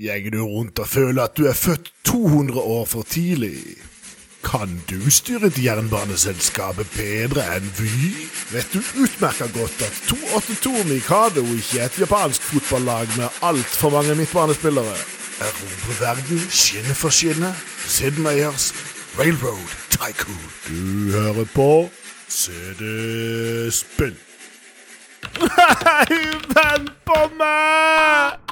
Gjenger du rundt og føler at du er født 200 år for tidlig? Kan du styre et jernbaneselskap bedre enn Vy? Vet du utmerka godt at 282 Mikado ikke er et japansk fotballag med altfor mange midtbanespillere? Erobre verden skinne for skinne. Sid Meyers Railroad Tycoon. Du hører på CD-spill. Nei, vent på meg!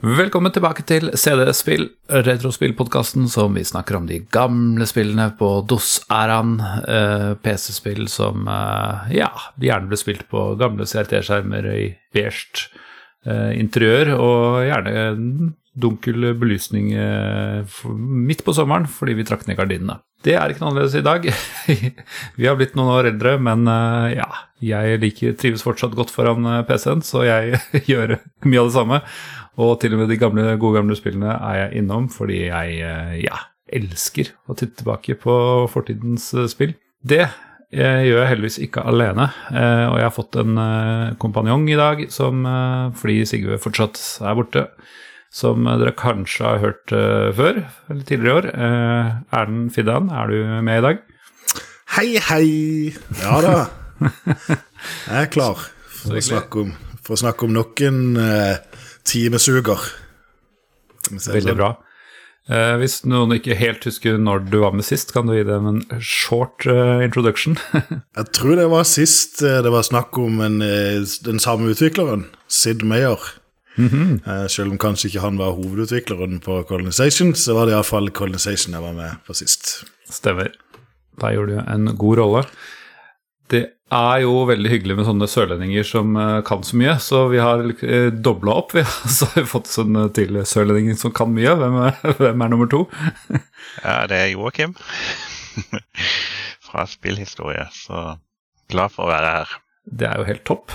Velkommen tilbake til CD-spill, retrospillpodkasten som vi snakker om de gamle spillene på DOS-æraen. Eh, PC-spill som eh, ja, gjerne ble spilt på gamle CRT-skjermer i beige eh, interiør, og gjerne dunkel belysning eh, midt på sommeren fordi vi trakk ned gardinene. Det er ikke noe annerledes i dag. vi har blitt noen år eldre, men eh, ja, jeg liker, trives fortsatt godt foran eh, PC-en, så jeg gjør mye av det samme. Og til og med de gamle, gode gamle spillene er jeg innom fordi jeg eh, ja, elsker å titte tilbake på fortidens eh, spill. Det jeg gjør jeg heldigvis ikke alene, eh, og jeg har fått en eh, kompanjong i dag som, eh, fordi Sigve fortsatt er borte, som eh, dere kanskje har hørt eh, før, eller tidligere i år. Eh, Erlend Fiddan, er du med i dag? Hei, hei. Ja da. Jeg er klar for å snakke om, for å snakke om noen uh, timesuger. Veldig bra. Eh, hvis noen ikke helt husker når du var med sist, kan du gi dem en short eh, introduction? Jeg tror det var sist eh, det var snakk om en, eh, den samme utvikleren, Sid Meyer. Eh, Selv om kanskje ikke han var hovedutvikleren på Colonization, så var det iallfall Colonization jeg var med på sist. Stemmer. Da gjorde du en god rolle. Det er jo veldig hyggelig med sånne sørlendinger som eh, kan så mye, så vi har uh, dobla opp. Vi har, så har vi fått sånn eh, til sørlendinger som kan mye. Hvem er, hvem er nummer to? Ja, det er Joakim fra Spillhistorie, så glad for å være her. Det er jo helt topp.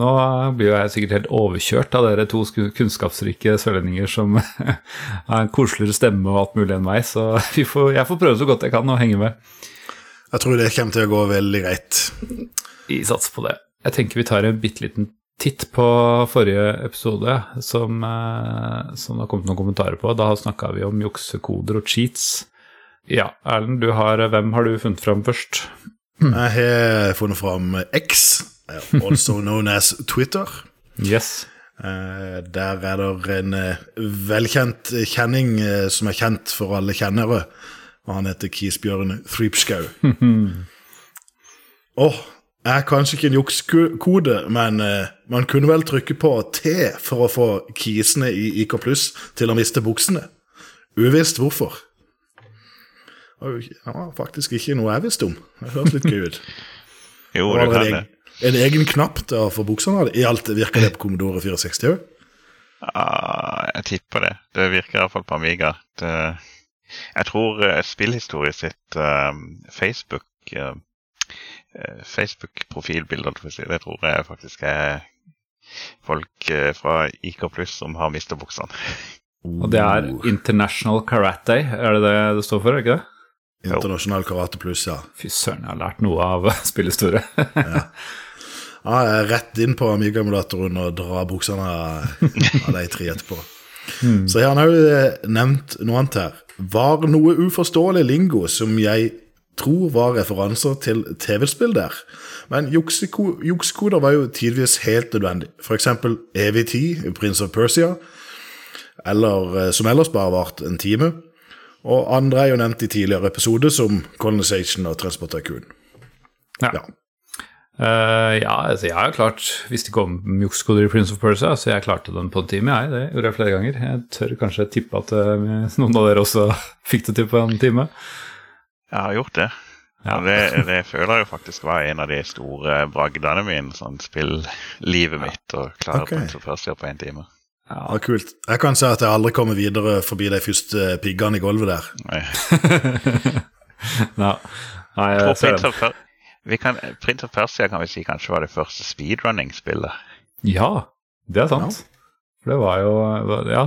Nå blir jo jeg sikkert helt overkjørt av dere to kunnskapsrike sørlendinger som har en koseligere stemme og alt mulig enn meg, så vi får, jeg får prøve så godt jeg kan å henge med. Jeg tror det kommer til å gå veldig greit. Vi satser på det. Jeg tenker vi tar en bitte liten titt på forrige episode, som, eh, som det har kommet noen kommentarer på. Da snakka vi om juksekoder og cheats. Ja, Erlend, du har, hvem har du funnet fram først? Jeg har funnet fram X, eh, also known as Twitter. Yes. Eh, Der er det en velkjent kjenning som er kjent for alle kjennere. Og han heter Kisbjørn Thrypskau. Åh, er kanskje ikke en jukskode, men eh, man kunne vel trykke på T for å få kisene i IK Pluss til å miste buksene. Uvisst hvorfor. Og var faktisk ikke noe jeg visste om. Det hørtes litt gøy ut. Jo, Det kan det. en egen knapp til å få buksene. I alt virker det på Commodore 64 òg. Ah, jeg tipper det. Det virker iallfall på Amiga. Det, jeg tror uh, Spillhistorie sitt eh, Facebook eh, eh, Facebook-profilbilde, holdt jeg på å si, det tror jeg faktisk er folk eh, fra IK Pluss som har mista buksene. Og det er International Karate, er det det det står for? ikke det? Internasjonal karate pluss, ja. Fy søren, jeg har lært noe av spillhistorie. ja. jeg er Rett inn på Amiga-emulatoren og dra buksene av de tre etterpå. Så har han òg nevnt noe annet her. Var noe uforståelig lingo som jeg tror var referanser til TV-spill der. Men juksekoder var jo tidvis helt nødvendig. Eksempel evig tid i Prince of Persia, eller eh, som ellers bare varte en time. Og andre er jo nevnt i tidligere episoder, som Colonization og Transport Tycoon. Ja. Ja. Eh, ja, altså jeg har klart Hvis det kom mjukskoder i Prince of Persia, så jeg klarte den på en time, jeg. Det gjorde jeg flere ganger. Jeg tør kanskje tippe at eh, noen av dere også fikk det til på en time. Jeg har gjort det. Ja. Det, det føler jeg jo faktisk var en av de store bragdene mine. Sånn spill-livet mitt og klare okay. Prince of Persia på en time. Ja. Kult. Jeg kan si at jeg aldri kommer videre forbi de første piggene i gulvet der. Nei. ja. Nei, Jeg ser Prince of, vi kan, Prince of Persia kan vi si kanskje var det første speedrunning-spillet. Ja, det er sant. For det var jo Ja,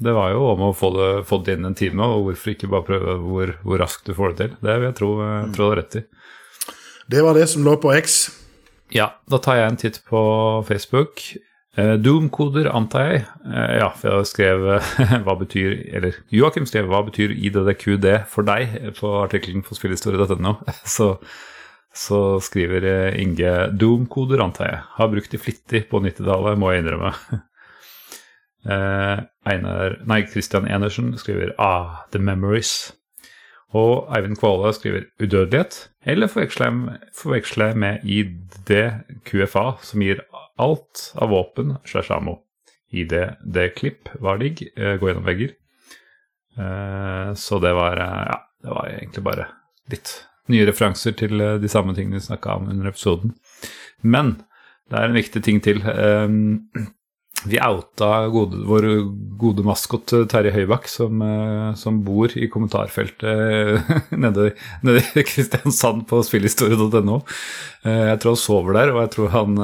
det var jo om å få det, få det inn en time, og hvorfor ikke bare prøve hvor, hvor raskt du får det til. Det vil jeg tro, tror du har rett i. Det var det som lå på X. Ja, da tar jeg en titt på Facebook. Eh, Doom-koder, antar jeg. Eh, ja, for jeg skrev eh, hva betyr Eller Joakim skrev hva betyr IDDQD for deg på artikkelen på spillhistorie.no. Så, så skriver eh, Inge Doom-koder, antar jeg. Har brukt de flittig på 90-tallet, må jeg innrømme. Eh, Einar Nei, Christian Enersen skriver Ah, The Memories. Og Eivind Kvåle skriver udødelighet, eller jeg med ID-QFA, som gir alt av våpen slash ammo. ID-D-klipp var digg, eh, gå gjennom vegger. Så det var Ja, det var egentlig bare litt nye referanser til eh, de samme tingene vi snakka om under episoden. Men det er en viktig ting til. Eh, vi outa gode, vår gode maskot eh, Terje Høybakk, som, eh, som bor i kommentarfeltet nede, nede i Kristiansand på spillhistorie.no. Jeg tror han sover der, og jeg tror han,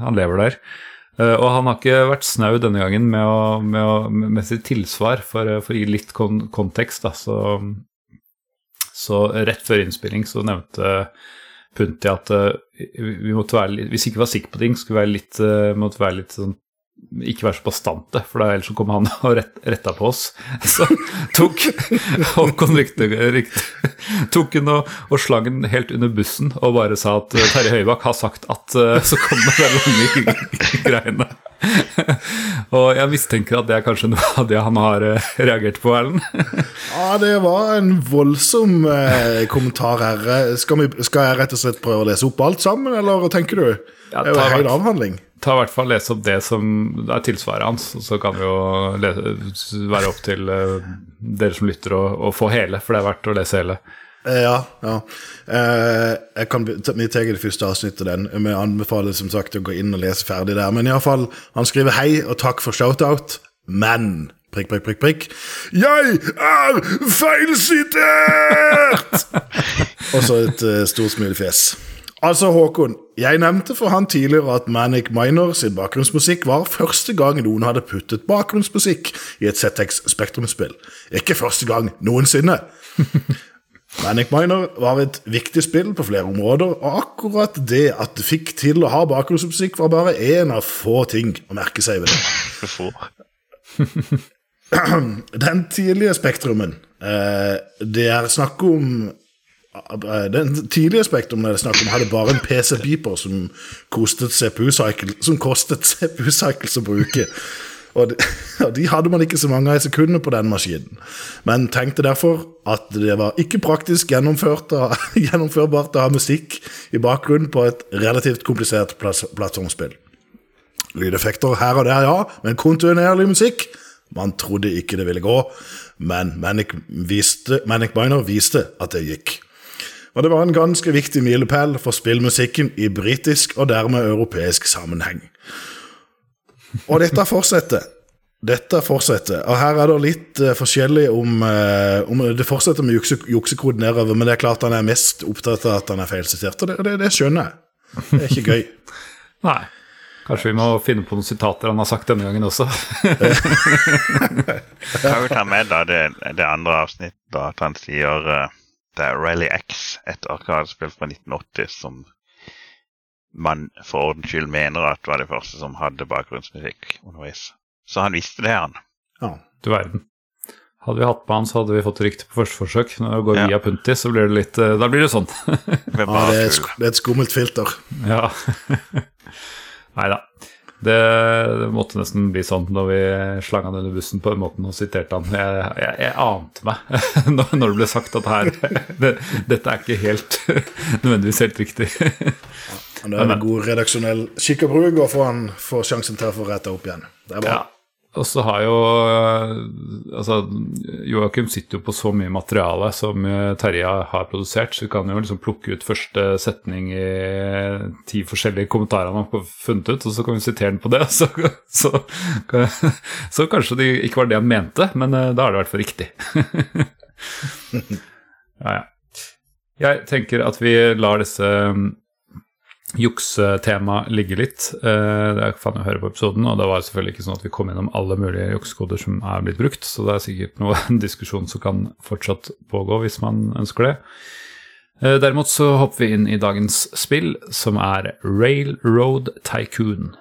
han lever der. Og han har ikke vært snau denne gangen med, å, med, å, med sitt tilsvar, for, for å gi litt kon kontekst. Da. Så, så rett før innspilling så nevnte Punti at eh, vi måtte være litt, hvis vi ikke var sikre på ting, skulle vi være eh, måtte være litt sånn ikke være så bastante, for ellers så kom han og rett, retta på oss. Så tok Håkon riktig, tok han og, og slang den helt under bussen og bare sa at eh, Terje Høybakk har sagt at Så kom det de lange greiene. Og jeg mistenker at det er kanskje noe av det han har uh, reagert på, Erlend. Ja, det var en voldsom uh, kommentar her. Skal, vi, skal jeg rett og slett prøve å lese opp alt sammen, eller hva tenker du? Ja, det jo en høy avhandling. Ta i hvert fall lese opp det som er tilsvaret hans, så kan det jo lese, være opp til uh, dere som lytter å få hele, for det er verdt å lese hele. Eh, Ja, ja. Eh, jeg kan, tar det første avsnittet den. Vi anbefaler som sagt å gå inn og lese ferdig der. Men iallfall, han skriver hei og takk for shoutout, men prikk, prikk, prikk, prikk. Jeg er feilsitert! og så et uh, stort smilefjes. Altså, Håkon, jeg nevnte for han tidligere at Manic Minor sin bakgrunnsmusikk var første gang noen hadde puttet bakgrunnsmusikk i et ZX Spektrum-spill. Ikke første gang noensinne. Manic Miner var et viktig spill på flere områder, og akkurat det at det fikk til å ha bakgrunnsmusikk, var bare én av få ting å merke seg ved det. Den tidlige Spektrumen eh, Det er snakk om eh, Den tidlige Spektrumen er det snakk om hadde bare en PC-beeper som kostet CPU-cycle Som kostet CPU-cycles å bruke. Og de, og de hadde man ikke så mange av i sekundene på den maskinen. Men tenkte derfor at det var ikke praktisk gjennomførbart å ha musikk i bakgrunnen på et relativt komplisert plattformspill. Lydeffekter her og der, ja, men kontinuerlig musikk Man trodde ikke det ville gå, men Manic, viste, Manic Miner viste at det gikk. Og det var en ganske viktig milepæl for spillmusikken i britisk og dermed europeisk sammenheng. Og dette fortsetter. Dette fortsetter. Og her er det litt uh, forskjellig om, uh, om Det fortsetter med jukse, juksekode nedover, men det er klart han er mest opptatt av at han er feilsitert, og det, det, det skjønner jeg. Det er ikke gøy. Nei. Kanskje vi må finne på noen sitater han har sagt denne gangen også. Kan vi ta med da det, det andre avsnittet, da, at han sier uh, det er Rally X, et arkadespill fra 1980 som man for ordens skyld mener at var det første som hadde bakgrunnsmusikk underveis. Så han visste det, han. Ja. Du verden. Hadde vi hatt på han, så hadde vi fått rykte på første forsøk. Når det går Ja. via Punti, så blir det litt eh, Da blir det sånn. Ja, det, et, det er et skummelt filter. ja. Nei da. Det, det måtte nesten bli sånn når vi slang han under bussen på den måten og siterte han. Jeg, jeg, jeg ante meg når når det ble sagt at her det, Dette er ikke helt nødvendigvis helt riktig. Men det er en god redaksjonell skikk og bruk, og får han få sjansen til å få retta opp igjen. Det er bra. Ja. Og så har jo eh, Altså, Joakim sitter jo på så mye materiale som eh, Terje har produsert, så vi kan jo liksom plukke ut første setning i ti forskjellige kommentarer han har funnet ut, og så kan vi sitere den på det. Så, så, så kanskje det ikke var det han mente, men eh, da er det i hvert fall riktig. ja, ja. Jeg tenker at vi lar disse juksetema ligge litt. Eh, det kan å høre på episoden, og det var selvfølgelig ikke sånn at vi kom gjennom alle mulige juksekoder som er blitt brukt, så det er sikkert noe diskusjon som kan fortsatt pågå hvis man ønsker det. Eh, derimot så hopper vi inn i dagens spill, som er Railroad Tycoon.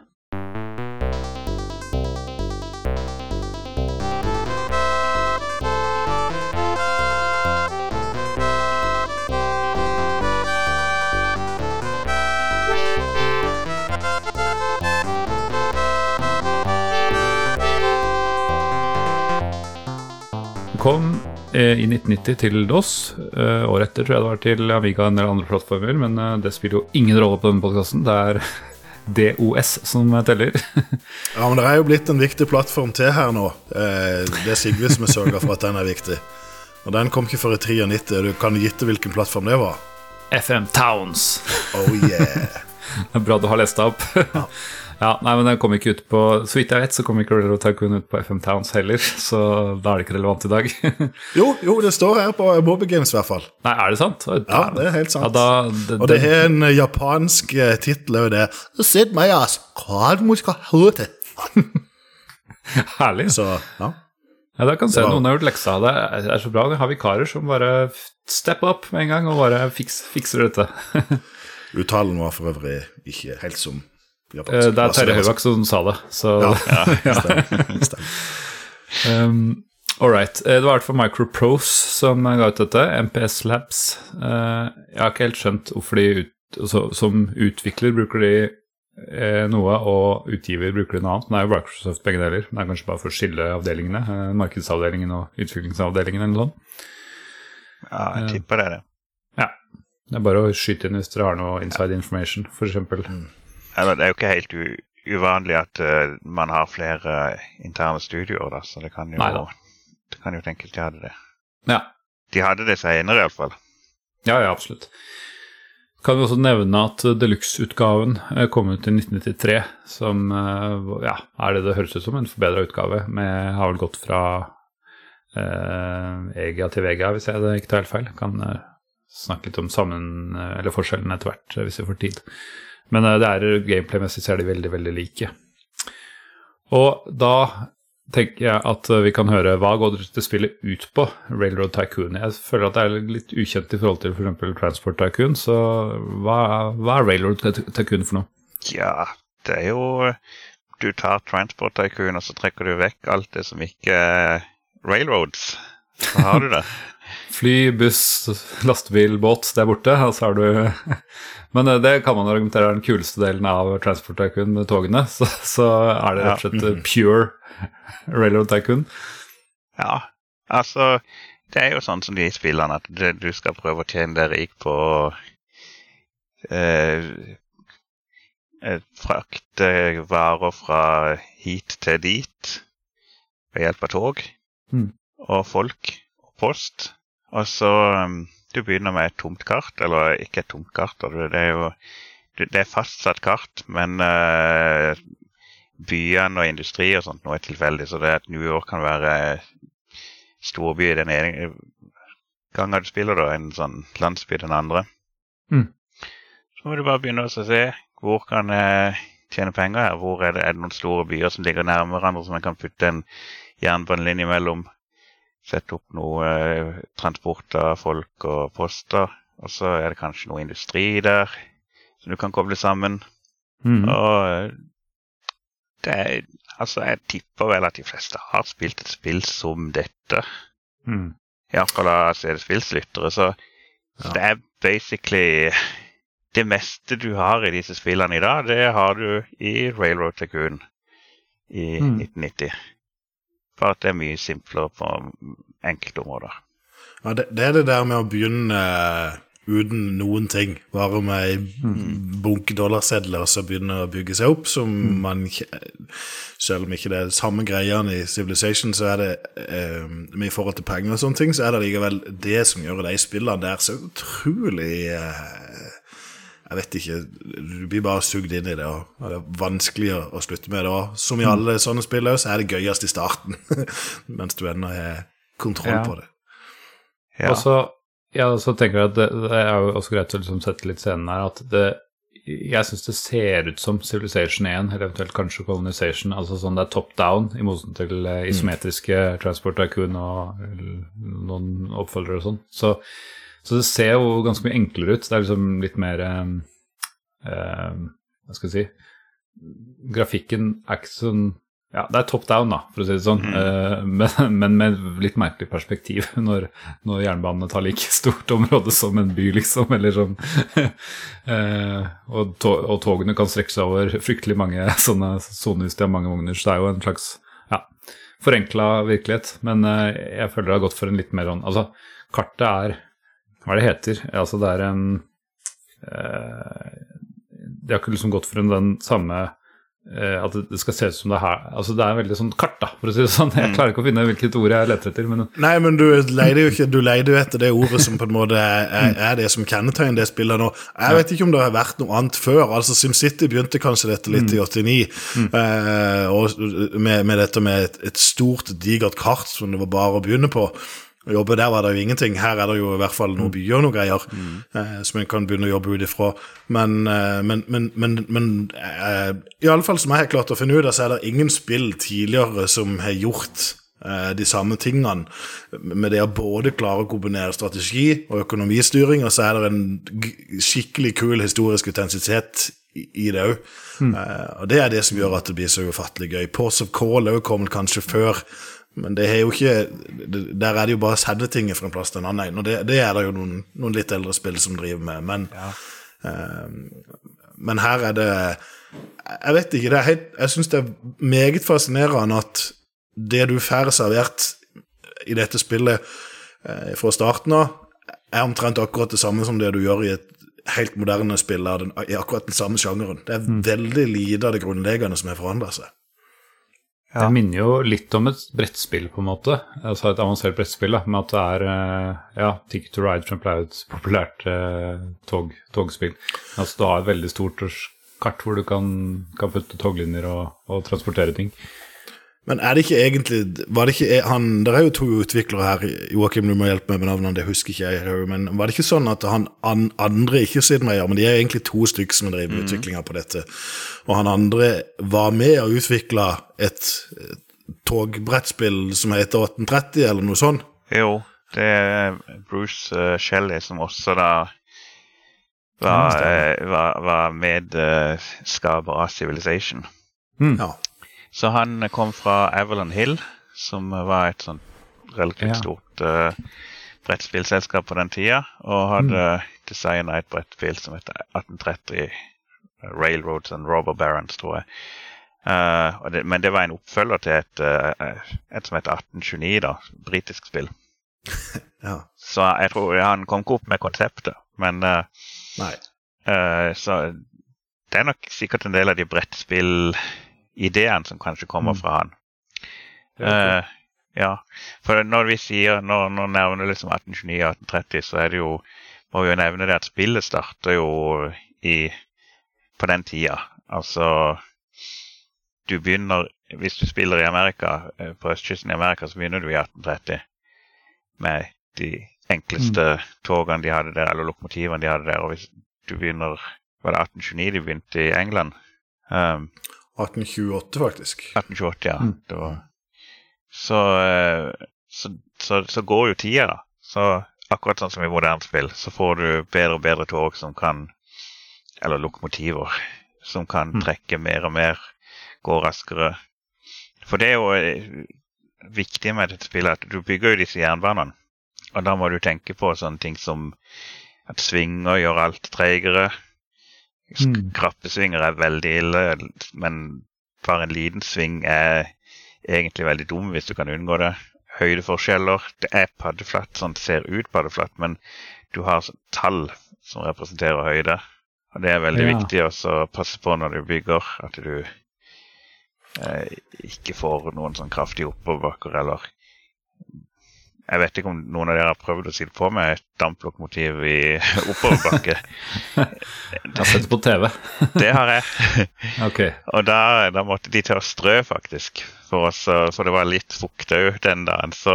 Kom eh, i 1990 til DOS. Eh, året etter tror jeg det var til Amiga eller andre plattformer, men eh, det spiller jo ingen rolle på denne podkasten. Det er DOS som teller. ja, men det er jo blitt en viktig plattform til her nå. Det er Sigve som har sørga for at den er viktig. Og den kom ikke før i 93. Du kan gitte hvilken plattform det var? FM Towns. Oh yeah. det er bra du har lest deg opp. Ja. Nei, men den kom ikke ut på Så vidt jeg vet, så kom ikke Railroad Tycoon ut på FM Towns heller, så da er det ikke relevant i dag. jo, jo, det står her på Bobby Games i hvert fall. Nei, er det sant? Ja, det er helt sant. Ja, da, det, og det er en japansk uh, tittel òg, det. Sett meg, ass. Er Herlig. Så, ja. Ja, da kan se var... Noen har gjort leksa av det. Det er så bra. Vi har vikarer som bare step up med en gang og bare fiks, fikser dette. Uttalen var for øvrig ikke helt som Japansk. Det er Terje Høvak som sa det, så ja, ja, stemmer. um, All right. Det var i hvert fall Microprose som ga ut dette. MPS Labs. Uh, jeg har ikke helt skjønt hvorfor de ut, altså, Som utvikler bruker de eh, noe, og utgiver bruker de noe annet. Det er jo Microsoft begge deler. Det er kanskje bare for å skille avdelingene. Eh, markedsavdelingen og utviklingsavdelingen eller noe sånt. Ja, jeg tipper det er det. Ja. Det er bare å skyte inn hvis dere har noe inside information, f.eks. Mm. Eller, det er jo ikke helt uvanlig at uh, man har flere interne studioer, da, så det kan jo, det kan jo tenkes de hadde det. Ja. De hadde det senere, iallfall. Ja, ja, absolutt. Kan vi også nevne at deluxe-utgaven kom ut i 1993, som eh, ja, er det det høres ut som, en forbedra utgave. Med, har vel gått fra eh, EGA til Vega, hvis jeg det ikke tar helt feil. Kan eh, snakke litt om sammen, eller forskjellen etter hvert, hvis vi får tid. Men eh, det er gameplay-messig så er de veldig, veldig like. Og da tenker jeg at vi kan høre hva går dette spillet ut på, Railroad Tycoon. Jeg føler at det er litt ukjent i forhold til f.eks. Transport Tycoon, så hva, hva, er Railroad Tycoon for noe? Ja, det er jo Du tar Transport Tycoon, og så trekker du vekk alt det som ikke er railroads. Så har du det. Fly, buss, lastebil, båt, det er borte. Og så er du Men eh, det kan man argumentere er den kuleste delen av Transport Tycoon med togene. Så, så er det rett og slett eh, pure Railroad Tycoon. Ja, altså Det er jo sånn som de spillene at det, du skal prøve å tjene deg rik på eh, Frakte varer fra hit til dit ved hjelp av tog mm. og folk og post. Og så um, Du begynner med et tomt kart, eller ikke et tomt kart. Det er jo det er fastsatt kart, men uh, byene og industri og sånt nå er tilfeldig. Så det at New York kan være storby den ene gangen du spiller, da, en sånn landsby den andre. Mm. Så må du bare begynne å se hvor kan jeg tjene penger her. Hvor er det, er det noen store byer som ligger nærme hverandre, som jeg kan putte en jernbanelinje mellom? Sette opp noe eh, transport av folk og poster. Og så er det kanskje noe industri der som du kan koble sammen. Mm. Og eh, det er Altså, jeg tipper vel at de fleste har spilt et spill som dette. Mm. Iallfall av CD-spillslyttere. Så, så det er basically Det meste du har i disse spillene i dag, det har du i Railroad Tycoon i mm. 1990. Bare at det er mye simplere på enkelte områder. Ja, det, det, er det der med å begynne uh, uten noen ting, bare med ei mm. bunke dollarsedler, og så begynne å bygge seg opp, som mm. man Selv om ikke det er samme greiene i Civilization, så er det eh, med i forhold til penger og sånne ting, så er det likevel det som gjør de spillene der så utrolig uh, jeg vet ikke, Du blir bare sugd inn i det, og det er vanskelig å, slutte med det. Og som i alle sånne spill så er det gøyest i starten, mens du ennå har kontroll ja. på det. Ja. Og så, ja, så tenker jeg at det, det, er jo også greit å liksom sette litt scenen her, at det jeg syns det ser ut som Civilization 1, eller eventuelt kanskje Colonization. Altså sånn det er top down, i motsetning til isometriske mm. Transport Tycoon og noen oppfølgere og sånn. Så, så, det ser jo ganske mye enklere ut. Det er liksom litt mer uh, Hva skal jeg si Grafikken er ikke sånn ja, det er top down, da, for å si det sånn. Mm. Uh, men, men, med litt merkelig perspektiv, når, når, jernbanene tar like stort område som en by, liksom. Eller sånn. uh, og, to og, togene kan strekke seg over fryktelig mange sånne sonehus har mange vogner. Så det er jo en slags ja, forenkla virkelighet. Men uh, jeg føler det har gått for en litt mer sånn Altså, kartet er Hva er det heter? Altså, det er en De har ikke liksom gått for en, den samme Eh, at det skal se ut som det er her Altså Det er veldig sånn kart, da, for å si det sånn. Jeg mm. klarer ikke å finne hvilket ord jeg leter etter. Men... Nei, men du leide jo ikke Du leide jo etter det ordet som på en måte er, er, det som kjennetegner det spillet nå. Jeg vet ikke om det har vært noe annet før. Altså SimCity begynte kanskje dette litt i 89, mm. eh, og med, med, dette med et, et stort, digert kart som det var bare å begynne på. Å jobbe der var det jo ingenting. Her er det jo i hvert fall noen mm. byer og noen greier mm. eh, som en kan begynne å jobbe ut ifra. Men, eh, men, men, men, men eh, iallfall som jeg har klart å finne ut av, så er det ingen spill tidligere som har gjort eh, de samme tingene. Med det å både klare å kombinere strategi og økonomistyring, og så er det en skikkelig kul historisk intensitet i det òg. Mm. Eh, og det er det som gjør at det blir så ufattelig gøy. Ports of Call òg kom kanskje før men det er jo ikke Der er det jo bare å sende ting fra en plass til en annen. Og det, det er det jo noen, noen, litt eldre spill som driver med. Men, ja. eh, men her er det Jeg vet ikke. Det helt, jeg syns det er meget fascinerende at det du får servert i dette spillet eh, fra starten av, er omtrent akkurat det samme som det du gjør i et helt moderne spill i akkurat den samme sjangeren. Det er mm. veldig lite av det grunnleggende som har forandra seg. Ja. Det minner jo litt om et brettspill, på en måte. Altså et avansert brettspill, da, med at det er eh, ja, Ticket to Ride for er et populært eh, tog, togspill. Altså du har et veldig stort kart hvor du kan, kan putte toglinjer og, og transportere ting. Men er det ikke egentlig var det ikke han, Det er jo to utviklere her, Joakim, du må hjelpe meg med navnene, det husker ikke jeg. Men var det ikke sånn at han an, andre ikke sitter med ja, men de er egentlig to stykker som driver mm. utviklinga på dette, og han andre var med og utvikla et, et togbrettspill som heter 1830, eller noe sånt? Jo, det er Bruce uh, Shelley som også da var, uh, var, var medskaper av Civilization. Mm. Ja. Så han kom fra Avalon Hill, som var et sånt relativt ja. stort uh, brettspillselskap på den tida, og hadde mm. designa et brettspill som heter 1830 Railroads and Robber Barons, tror jeg. Uh, det, men det var en oppfølger til et, uh, et som heter 1829, da, britisk spill. ja. Så jeg tror han kom ikke opp med konseptet, men uh, Nei. Så det er nok sikkert en del av de brettspill ideen som kanskje kommer mm. fra han. Uh, ja, for når vi sier, når, når nevner liksom 1829-1830, så er det jo må vi jo nevne det at spillet starter jo i, på den tida. Altså Du begynner Hvis du spiller i Amerika, eh, på østkysten i Amerika, så begynner du i 1830 med de enkleste mm. togene de hadde der, eller lokomotivene de hadde der. Og hvis du begynner Var det 1829 de begynte i England? Um, 1828, faktisk. 1828, ja. Mm. Var... Så, eh, så, så, så, går jo tida, da. Så akkurat sånn som i moderne spill, så får du bedre og bedre tog som kan Eller lokomotiver som kan mm. trekke mer og mer, gå raskere. For det er jo eh, viktig med dette spillet at du bygger jo disse jernbanene. Og da må du tenke på sånne ting som at svinger gjør alt treigere. Mm. Krappesvinger er veldig ille, men bare en liten sving er egentlig veldig dum hvis du kan unngå det. Høydeforskjeller. Det er paddeflatt, sånn det ser ut paddeflatt, men du har sånn tall som representerer høyde. Og det er veldig ja. viktig å passe på når du bygger, at du eh, ikke får noen sånn kraftige oppoverbakker eller jeg vet ikke om noen av dere har prøvd å sitte på med et damplokomotiv i oppoverbakke. jeg har sett det på TV. det har jeg. Okay. Og da, da, måtte de til å strø, faktisk. For, oss, for det var litt fukt òg den dagen. Så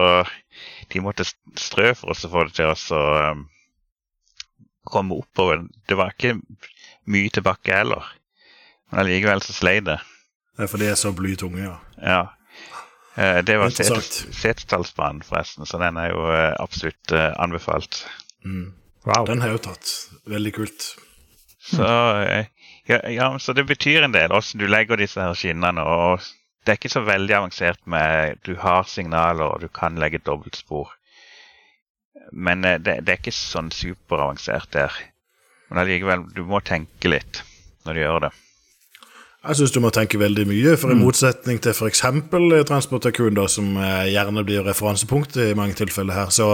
de måtte strø for oss å få det til å um, komme oppover. Det var ikke mye tilbake heller. Men allikevel så sleit det. Det er fordi jeg er så blytunge, ja. Ja. Eh, Det var. Setesdalsbanen, forresten, så den er jo eh, absolutt anbefalt. anbefalt. Wow. Den har jeg jo tatt. Veldig kult. Så, eh, ja, ja, så det betyr en del hvordan du legger disse her skinnene. og Det er ikke så veldig avansert med Du har signaler, og du kan legge dobbeltspor. Men eh, det, det er ikke sånn superavansert der. Men allikevel, du må tenke litt når du gjør det. Jeg syns du må tenke veldig mye, for i motsetning til f.eks. Transportakun, som eh, gjerne blir referansepunktet i mange tilfeller her, så,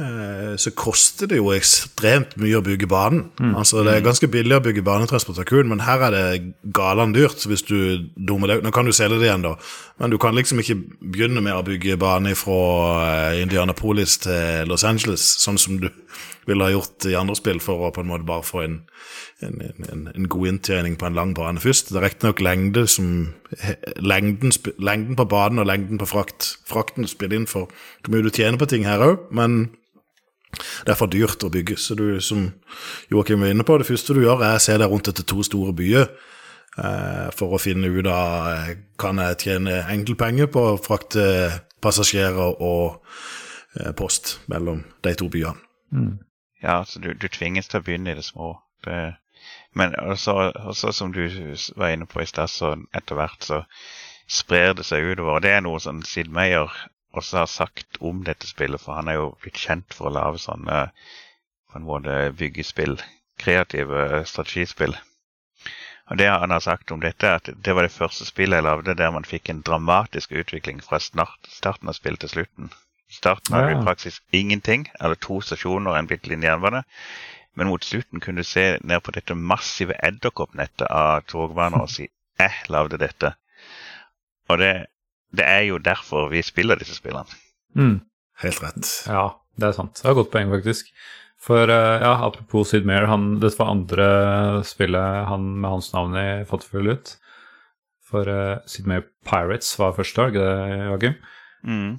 eh, så koster det jo ekstremt mye å bygge banen. Altså Det er ganske billig å bygge banetransportakun, men her er det galan dyrt hvis du dummer deg ut. Nå kan du selge det igjen, da, men du kan liksom ikke begynne med å bygge bane fra eh, Indianapolis til Los Angeles, sånn som du ville ha gjort i andre spill, for å på en måte bare få en en, en, en god inntjening på en lang bane først. Det er riktignok lengde lengden, lengden på banen og lengden på frakt. Frakten spiller inn for hvor mye du tjener på ting her òg, men det er for dyrt å bygge. Så du, som Joakim var inne på, det første du gjør, er å se deg rundt etter to store byer. eh, For å finne ut av eh, kan jeg tjene enkeltpenger på å frakte passasjerer og eh, post mellom de to byene. Ja, altså du, du tvinges til å begynne i det små. Men også, også som du var inne på i stad, så etter hvert så sprer det seg utover. Det er noe som Sid Meier også har sagt om dette spillet, for han er jo blitt kjent for å lage sånne på en måte byggespill, kreative strategispill. Og det han har sagt om dette, er at det var det første spillet jeg lagde der man fikk en dramatisk utvikling fra start, starten av spillet til slutten. Starten hadde Ja. i praksis ingenting, eller to stasjoner og en bitte liten jernbane. Men mot slutten kunne du se ned på dette massive edderkoppnettet av togbaner og si 'jeg lagde dette'. Og det, det er jo derfor vi spiller disse spillene. Mm. Helt rett. Ja, det er sant. Det er et godt poeng, faktisk. For eh, ja, apropos Sid Meier, han, dette var andre spillet han med hans navn i fått følge ut. For uh, Sid Meier Pirates var første, dag, det det, Joakim? Mm.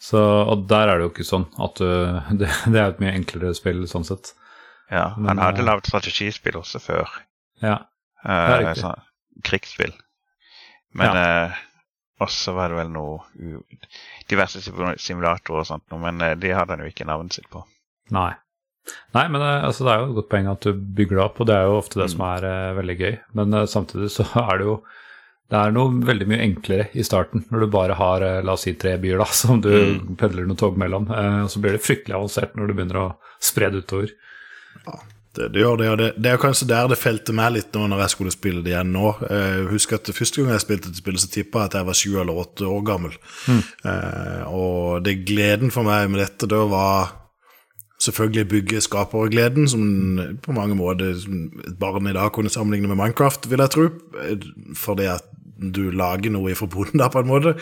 Ja. Så, og der er det jo ikke sånn at du det, det er et mye enklere spill sånn sett. Ja, Men, Han hadde eh, lagd strategispill også før. Ja. Eh, riktig. sånn, krigsspill. Men eh, også var det vel noe diverse simulatorer og sånt, men de hadde han jo ikke navnet sitt på. Nei. Nei, men altså, det er jo et godt poeng at du bygger det opp, og det er jo ofte det som er eh, veldig gøy. Men eh, samtidig så er det jo det er noe veldig mye enklere i starten, når du bare har eh, la oss si tre byer da, som du pendler noen tog mellom. Eh, og så blir det fryktelig avansert når du begynner å spre det utover. Det, det gjør det, og det, det er kanskje der det felte meg litt nå når jeg skulle spille det igjen nå. Jeg husker at Første gang jeg spilte et spillet, så tippa jeg at jeg var sju eller åtte år gammel. Eh, og det gleden for meg med dette da var selvfølgelig bygge skapergleden, som på mange måter et barn i dag kunne sammenligne med Minecraft, vil jeg tro. Eh, Fordi at du lager noe ifra bonden da, på en måte.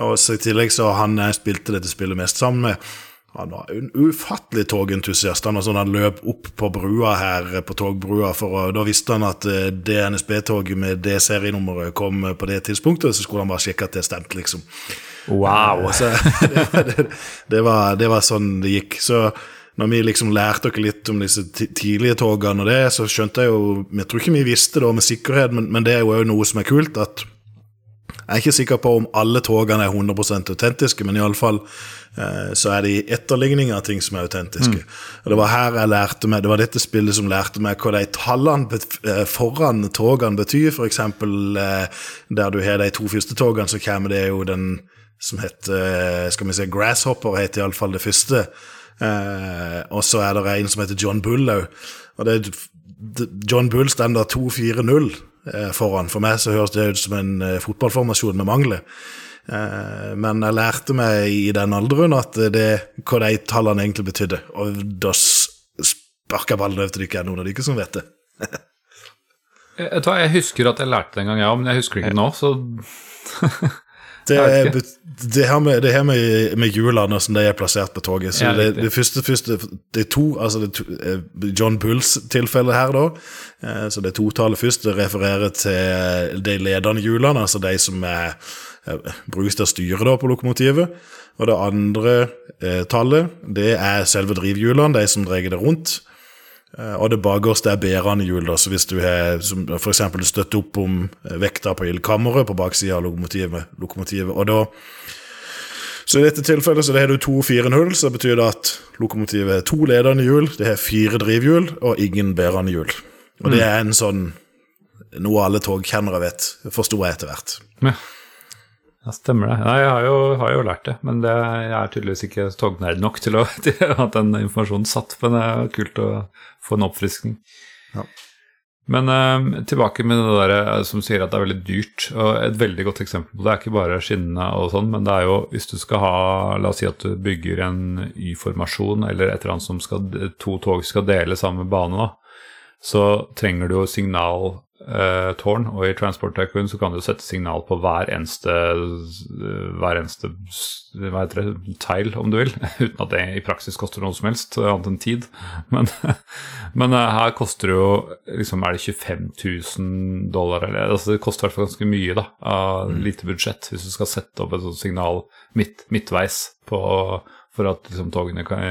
Og så i tillegg så han jeg spilte dette spillet mest sammen med, han var en ufattelig togentusiast. Han, sånn, han løp opp på brua her, på togbrua, for å, da visste han at eh, det NSB-toget med det serienummeret kom eh, på det tidspunktet, så skulle han bare sjekke at det stemte, liksom. Wow! Så det, det, det, var, det var sånn det gikk. Så når vi liksom lærte dere litt om disse tidlige togene og det, så skjønte jeg jo Jeg tror ikke vi visste det med sikkerhet, men, men det er jo òg noe som er kult. at jeg er ikke sikker på om alle togene er 100% autentiske, men iallfall eh, så er det i etterligning av ting som er autentiske. Og Det var her jeg lærte meg, det var dette spillet som lærte meg hva de tallene eh, foran togene betyr. Eksempel eh, der du har de to første togene, så kommer det jo den som heter eh, skal vi si, Grasshopper, heter iallfall det første. Eh, og så er det en som heter John Bull òg. Og det, John Bull står 2-4-0 eh, foran. For meg så høres det ut som en eh, fotballformasjon med mangler. Eh, men jeg lærte meg i den alderen at det, hva de tallene egentlig betydde. Og da sparker ballen over til dere, er noen av dere som vet det. Jeg, jeg husker at jeg lærte det en gang, ja, men jeg husker det ikke nå, så Det, er, det her med, det her med, med hjulene som de er plassert på toget. Så Ja, det, det første, første Det er to, altså det er eh, John Bulls tilfelle her, da. Eh, Så det er totallet først. Det refererer til de ledende hjulene, altså de som er eh, brukes til å styre da på lokomotivet. Og det andre eh, tallet, det er selve drivhjulene, de som drar det rundt. Eh, og det bakerste er bærende hjul. så Hvis du har som eksempel støtter opp om eh, vekta på ildkammeret på baksida av lokomotivet, lokomotivet, og da så i dette tilfellet så har du to 4-0, så betyr det at lokomotivet har to ledende hjul, det har fire drivhjul og ingen bærende hjul. Og det er en sånn noe alle togkjennere vet, forsto jeg etter hvert. Ja. Ja, stemmer det. Nei, jeg har jo, har jo lært det, men det, jeg er tydeligvis ikke tognerd nok til å ha den informasjonen satt. Men det er kult å få en oppfriskning. Ja. Men eh, tilbake med det der eh, som sier at det er veldig dyrt. og Et veldig godt eksempel på det er ikke bare skinnene og sånn, men det er jo hvis du skal ha La oss si at du bygger en Y-formasjon eller et eller annet som skal, to tog skal dele samme bane, da, så trenger du jo signal eh, tårn, og i Transport Tycoon så kan du sette signal på hver eneste, hver eneste hva heter det, teil, om du vil, uten at det i praksis koster noe som helst, annet enn tid. Men, men uh, her koster det jo liksom, Er det 25 000 dollar, eller altså Det koster i hvert fall ganske mye, da, av mm. lite budsjett, hvis du skal sette opp et sånt signal midt, midtveis på, for at liksom, togene kan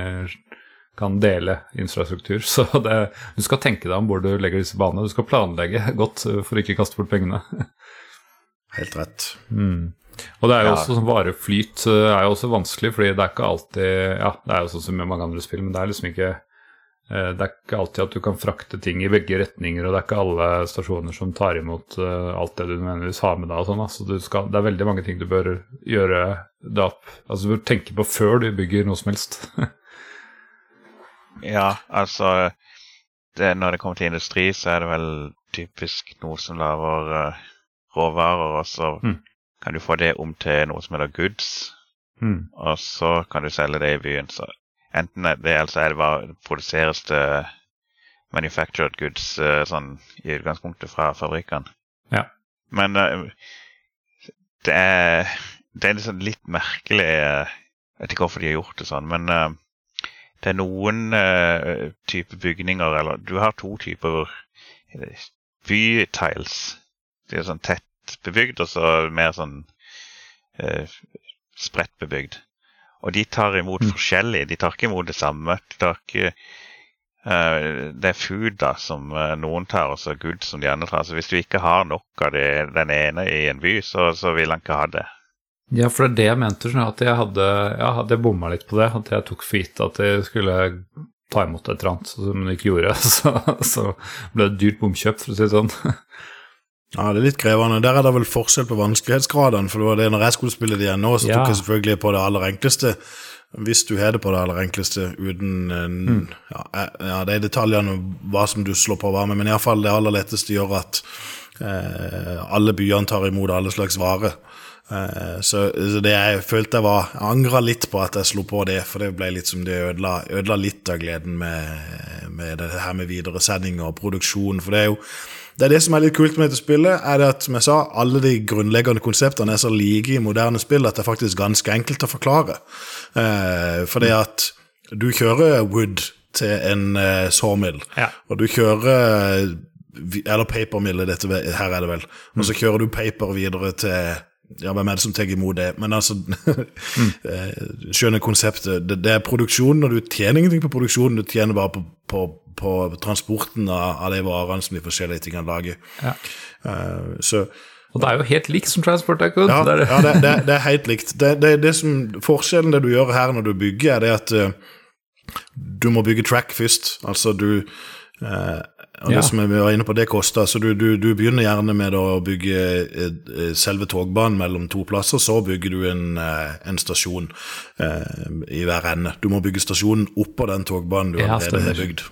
kan dele infrastruktur. Så det, du skal tenke deg om hvor du legger disse banene. Du skal planlegge godt for å ikke kaste bort pengene. Helt rett. Mm. Og det er jo ja. også sånn vareflyt eh, er jo også vanskelig, fordi det er ikke alltid Ja, det er jo sånn som med mange andre spill, men det er liksom ikke eh, det er ikke alltid at du kan frakte ting i begge retninger, og det er ikke alle stasjoner som tar imot eh, alt det du nødvendigvis har med deg. og sånn, altså skal, Det er veldig mange ting du bør gjøre opp Altså du bør tenke på før du bygger noe som helst. Ja, altså det, Når det kommer til industri, så er det vel typisk noe som lager uh, råvarer, og så mm. kan du få det om til noe som heter goods. Mm. Og så kan du selge det i byen. Så enten er det, altså er det bare produseres det manufactured goods uh, sånn i utgangspunktet fra fabrikkene. Ja. Men uh, det er det er litt merkelig Jeg vet ikke hvorfor de har gjort det sånn, men det er noen uh, type bygninger Eller du har to typer bytiles. Det er sånn tett bebygd, og så mer sånn uh, spredt bebygd. Og de tar imot mm. forskjellig. De tar ikke imot det samme. De tar ikke uh, Det er food da, som noen tar, og så good som de andre tar. Så hvis du ikke har nok av det, den ene i en by, så, så vil han ikke ha det. Ja, for det er det jeg mente. Sånn at jeg hadde, ja, hadde bomma litt på det. At jeg tok for gitt at jeg skulle ta imot et eller annet som de ikke gjorde. Så, så ble det et dyrt bomkjøp, for å si det sånn. Ja, det er litt krevende. Der er det vel forskjell på vanskelighetsgradene. For det var det når jeg skulle spille det igjen nå, så ja. tok jeg selvfølgelig på det aller enkleste. Hvis du har det på det aller enkleste uten mm. ja, ja, de detaljene hva som du slår på hva med, men iallfall det aller letteste gjør at eh, alle byene tar imot alle slags varer. Eh, så, så, det jeg følte jeg var Jeg angra litt på at jeg slo på det, for det ble litt som det ødela, ødela litt av gleden med, med, det her med videresending og produksjon. For det er jo det, er det som er litt kult med dette spillet, er det at som jeg sa, alle de grunnleggende konseptene er så like i moderne spill at det er faktisk ganske enkelt å forklare. Eh, for det at du kjører wood til en eh, sawmill, ja. og du kjører Eller papermill, her er det vel. Og så kjører du paper videre til ja, hvem er det som tar imot det? Men altså mm. Skjønner konseptet. Det, det, er produksjonen, og du tjener ingenting på produksjonen, du tjener bare på, på, på transporten av, av, de varene som de forskjellige tingene lager. Ja. Uh, så og det er jo helt likt som Transport Tycoon. Ja, det, ja det, det, det, er helt likt. Det, som, forskjellen det du gjør her når du bygger, er det at uh, du må bygge track først. Altså du uh, og ja. det som vi var inne på, det koster. Så du, du, du, begynner gjerne med å bygge eh, selve togbanen mellom to plasser. Så bygger du en, eh, en stasjon eh, i hver ende. Du må bygge stasjonen oppå den togbanen du allerede har bygd.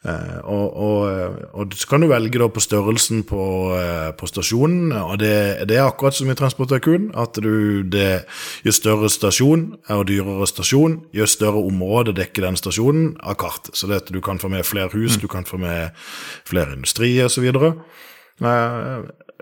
Uh, og, og, og, så kan du velge da på størrelsen på, uh, på stasjonen, og det, det, er akkurat som i Transportøkun, at du, det, jo større stasjon og dyrere stasjon, jo større område dekker den stasjonen av kart. Så det du kan få med flere hus, mm. du kan få med flere industrier osv.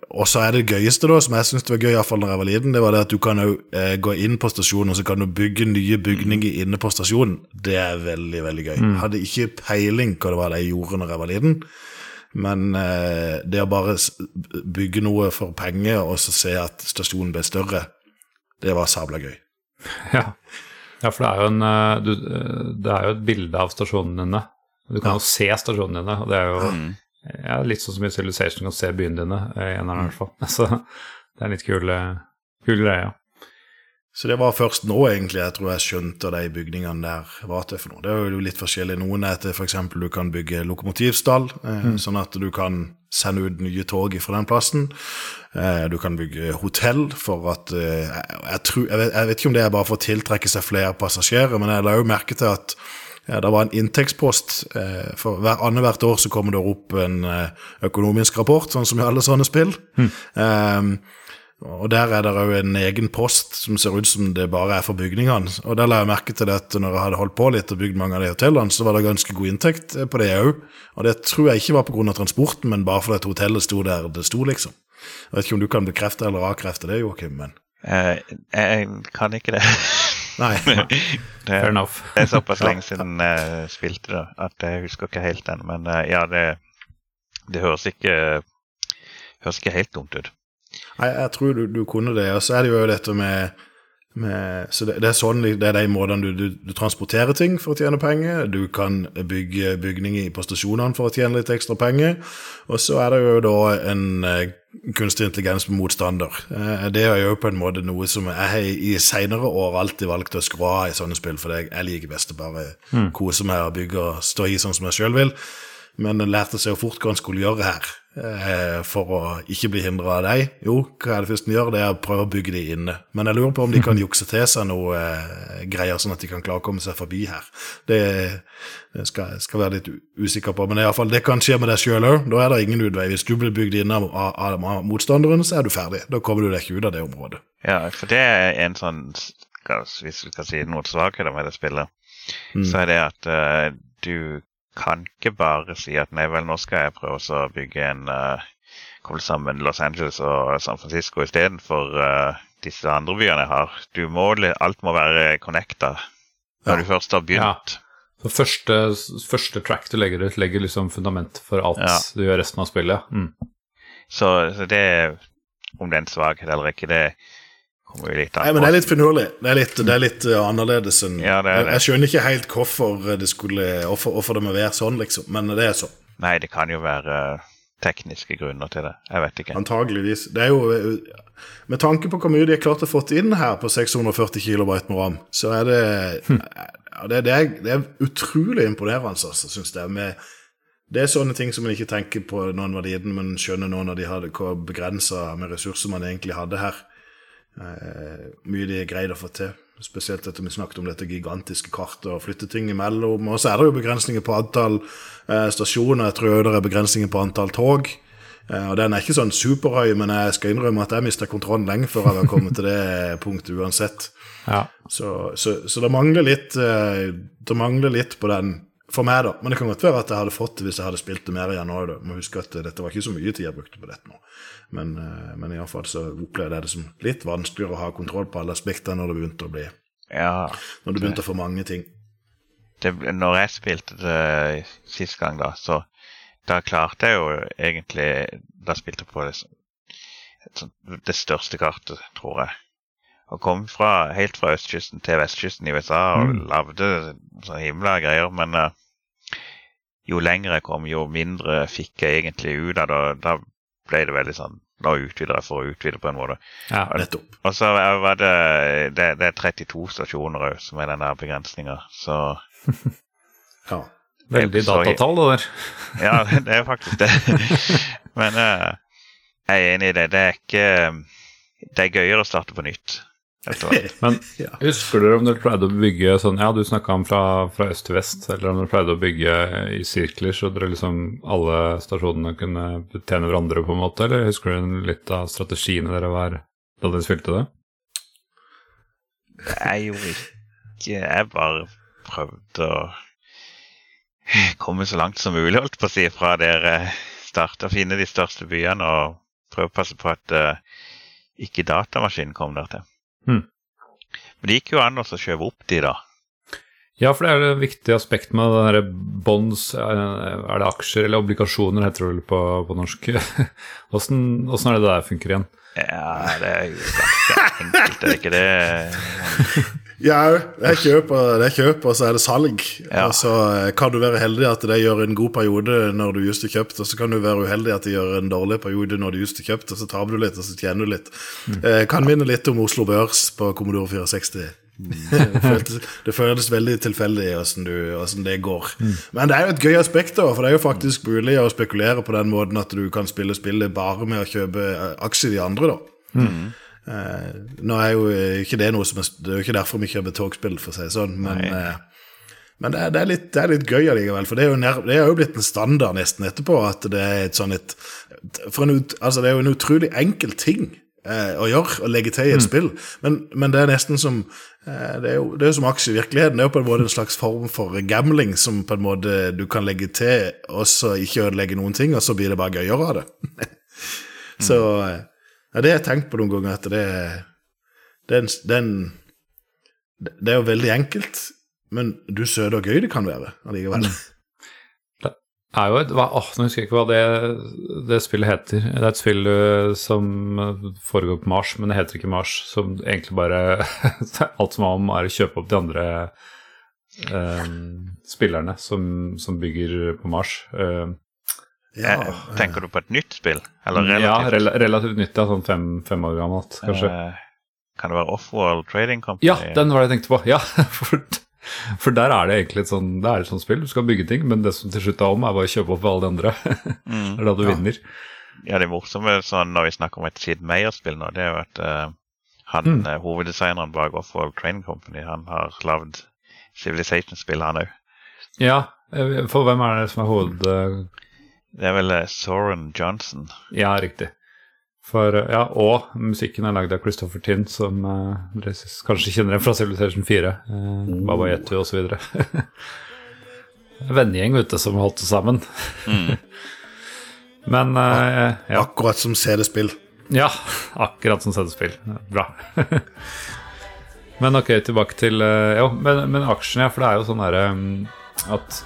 Og så er det gøyeste, da, som jeg syns var gøy iallfall da jeg var liten, det var det at du kan jo eh, gå inn på stasjonen, og så kan du bygge nye bygninger inne på stasjonen. Det er veldig, veldig gøy. Mm. Hadde ikke peiling hva det var jeg gjorde når jeg var liten. Men eh, det å bare bygge noe for penger, og så se at stasjonen ble større, det var sabla gøy. Ja. ja, for det er, jo en, eh, du, eh, det er jo et bilde av stasjonene Du kan jo se stasjonene dine, og det er jo ja, litt sånn som i Civilization kan se byene dine, i eneren i hvert fall. Så det er en litt kul, eh, kul greie. ja. Så det var først nå egentlig jeg tror jeg skjønte de bygningene der var til for noe. Det er jo litt forskjellig. Noen er til f.eks. du kan bygge lokomotivstall, eh, sånn at du kan sende ut nye tog fra den plassen. Eh, du kan bygge hotell for at eh, jeg, tror, jeg, vet, jeg vet ikke om det er bare for å tiltrekke seg flere passasjerer, men jeg la jo merke til at ja, det var en inntektspost. Eh, for hver Annethvert år så kommer det opp en eh, økonomisk rapport, sånn som i alle sånne spill. Eh, og Der er det òg en egen post som ser ut som det bare er for bygningene. Og Der la jeg merke til at når jeg hadde holdt på litt og bygd mange av de hotellene, så var det ganske god inntekt på det òg. Og det tror jeg ikke var pga. transporten, men bare fordi hotellet sto der det sto, liksom. Jeg vet ikke om du kan bekrefte eller avkrefte det, Joakim, men Eh, jeg kan ikke det. Nei. det, Fair enough. det er såpass lenge siden jeg spilte det at jeg husker ikke helt den. Men eh, ja, det, det høres ikke høres ikke helt dumt ut. Nei, jeg tror du, du kunne det. Og så er det jo dette med, med Så det, det er sånn det er de måtene du, du, du transporterer ting for å tjene penger. Du kan bygge bygninger på stasjonene for å tjene litt ekstra penger. Og så er det jo da en eh, kunstig intelligens med motstander. Eh, det er jo på en måte noe som jeg har i seinere år alltid valgt å skru av i sånne spill, for jeg, jeg liker best å bare kose meg og bygge og stå i sånn som jeg sjøl vil. Men jeg lærte seg jo fort hva en skulle gjøre her, for å ikke bli hindra av deg. Jo, hva er det første de gjør? Det er å prøve å bygge de inne. Men jeg lurer på om de kan jukse til seg noe eh, greier, sånn at de kan klare å komme seg forbi her. Det, det skal jeg være litt usikker på, men i alle fall, det kan skje med deg sjøl òg. Da er det ingen utvei. Hvis du blir bygd inne av, av, av motstanderen, så er du ferdig. Da kommer du deg ikke ut av det området. Ja, for det er en sånn Hvis vi skal si noen svakheter med det spillet, så er det at uh, du kan ikke bare si at nei vel, nå skal jeg prøve å bygge en uh, Koble sammen Los Angeles og San Francisco istedenfor uh, disse andre byene jeg har. Du må, alt må være connecta når Ja. du først har begynt. Så første, første track du legger ut, legger liksom fundament for alt Ja. du gjør resten av spillet. Mm. Så, så det Om det er en svakhet eller ikke, det an Nei, men det er litt finurlig. Det er litt, det er litt eh, annerledes enn Ja, det er det. Jeg skjønner ikke helt hvorfor det skulle Hvorfor, hvorfor det må være sånn, liksom. Men det er sånn. Nei, det kan jo være eh, tekniske grunner til det. Jeg vet ikke. Antageligvis. Det er jo eh, Med tanke på hvor mye de har klart å få inn her på 640 kB med ram, så er det ja, det, det, er, det er utrolig imponerende, altså, syns jeg. Med, det er sånne ting som man ikke tenker på når en var liten, men skjønner nå når de hadde hvor begrensa med ressurser man egentlig hadde her. Eh, mye de greide å få til. Spesielt etter vi snakket om dette gigantiske kartet og flytte ting imellom. Og så er det jo begrensninger på antall eh, stasjoner. Jeg tror det er begrensninger på antall tog. Eh, og den er ikke sånn superhøy, men jeg skal innrømme at jeg mista kontrollen lenge før jeg var kommet til det punktet uansett. Ja. Så, så, så det mangler litt eh, Det mangler litt på den for meg, da. Men det kan godt være at jeg hadde fått det hvis jeg hadde spilt det mer igjen òg. Må huske at dette var ikke så mye tid jeg brukte på dette nå. Men, uh, men iallfall så opplevde jeg det som litt vanskeligere å ha kontroll på alle aspekter når det begynte å bli Ja, Når det begynte å få mange ting. det, når jeg spilte det sist gang, da, så da klarte jeg jo egentlig Da spilte jeg på det, det største kartet, tror jeg. Og kom fra, helt fra østkysten til vestkysten i USA og Mm. lagde så himla greier. Men uh, jo lenger jeg kom, jo mindre fikk jeg egentlig ut av det. Da ble det veldig sånn Nå utvider jeg for å utvide, på en måte. ja. Nettopp. Og så var det Det, det er 32 stasjoner òg som er den der begrensninga. Så Ja. Veldig datatall, det der. Ja, det er faktisk det. Men uh, jeg er enig i det. Det er ikke Det er gøyere å starte på nytt. Rett hvert. Men Ja. husker dere om dere pleide å bygge sånn Ja, du snakka om fra, fra øst til vest, eller om dere pleide å bygge i sirkler så dere liksom alle stasjonene kunne betjene hverandre, på en måte? Eller husker dere litt av strategiene dere var da dere spilte det? Jeg gjorde ikke Jeg bare prøvde å komme så langt som mulig, holdt på å si, fra dere starta å finne de største byene og prøve å passe på at uh, ikke datamaskinen kom der til. Hmm. Men det gikk jo an å skjøve opp de, da. Ja, for det er et viktig aspekt med den derre bonds Er det aksjer eller obligasjoner, heter det vel på, på norsk? Åssen åssen er det det der funker igjen? Ja, det er jo ganske enkelt, er det ikke det? Ja, det er kjøp, og, det er kjøp, og så er det salg. Ja. Og så eh, kan du være heldig at det gjør en god periode når du just har kjøpt, og så kan du være uheldig at det gjør en dårlig periode når du just har kjøpt, og så taper du litt, og så tjener du litt. Eh, kan minne litt om Oslo Børs på Commodore 64. det, føltes, det føles veldig tilfeldig åssen åssen det går. Men det er jo et gøy aspekt, da, for det er jo faktisk mulig å spekulere på den måten at du kan spille spillet bare med å kjøpe eh, aksjer i andre, da. Eh, nå er jo eh, ikke det noe som er, Det er jo ikke derfor vi kjøper togspill, for å si det sånn, men, eh, men det, er, det, er litt, det er litt gøy allikevel. For det er, jo nær, det er jo blitt en standard nesten etterpå at det er et sånn et for en, altså Det er jo en utrolig enkel ting eh, å gjøre, å legge til i et spill, men, men det er nesten som eh, det, er jo, det er jo som aksje i virkeligheten. Det er jo på en måte en slags form for gambling som på en måte du kan legge til, og så ikke ødelegge noen ting, og så blir det bare gøyere av det. så eh, ja, det har jeg tenkt på noen ganger, at det, er den, er det er jo veldig enkelt, men du søte og gøy det kan være allikevel. Det er jo et hva, åh, Nå husker jeg ikke hva det, det spillet heter. Det er et spill øh, som øh, foregår på Mars, men det heter ikke Mars. Som egentlig bare Alt som er om, er å kjøpe opp de andre eh, spillerne som, som bygger på Mars. Uh, Ja, Eh, Tenker du på et nytt spill? Eller ja, relativt? relativt nytt, ja, sånn fem, fem år gammelt, kanskje. Eh, kan det være Offworld Trading Company? Ja, den var det jeg tenkte på. Ja, for, for der er det egentlig et sånn, det er et sånt spill. Du skal bygge ting, men det som til slutt er om, er bare å kjøpe opp alle de andre. Mm. Det er da du vinner. Ja, det morsomme sånn, når vi snakker om et Sid Meier-spill nå, det er jo at uh, han, Mm. hoveddesigneren bak Offworld Trading Company, han har lagd Civilization-spill, han òg. Ja, for hvem er det som er hoved... eh, Det er vel uh, Soren Johnson. Ja, riktig. For, eh, ja, og musikken er lagd av Christopher Tinn, som uh, dere kanskje kjenner igjen fra Civilization 4. Uh, Baba Yetu osv. Vennegjeng, ute som holdt det sammen. Men uh, ja. Akkurat som CD-spill. Ja, akkurat som CD-spill. Bra. men ok, tilbake til uh, Jo, men, men aksjen, ja, for det er jo sånn derre um, at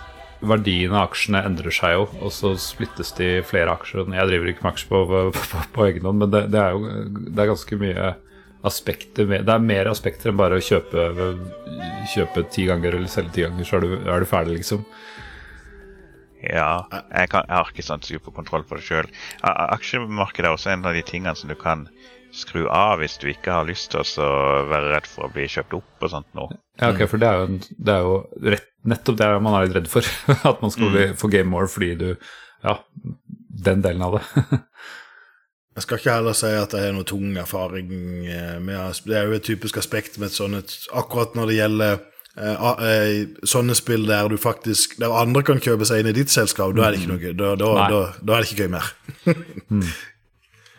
verdien av aksjene endrer seg jo, og så splittes de i flere aksjer. Jeg driver ikke med aksjer på, på, på, på egen hånd, men det, det er jo det er ganske mye aspekter med, Det er mer aspekter enn bare å kjøpe, kjøpe ti ganger eller selge ti ganger, så er du, er du ferdig, liksom. Ja, jeg, kan, jeg har ikke sånn superkontroll på det sjøl. Aksjemarkedet er også en av de tingene som du kan skru av hvis du ikke har lyst til å være redd for å bli kjøpt opp og sånt noe. Ja, ok, for det er jo, en, det er jo rett, nettopp det man er litt redd for. At man skal mm. få game more fordi du Ja, den delen av det. Jeg skal ikke heller si at jeg har noe tung erfaring eh, med Det er jo et typisk aspekt med et sånt Akkurat når det gjelder eh, eh, sånne spill der du faktisk Der andre kan kjøpe seg inn i ditt selskap, da er det ikke noe. Da, da, da, da er det ikke gøy mer.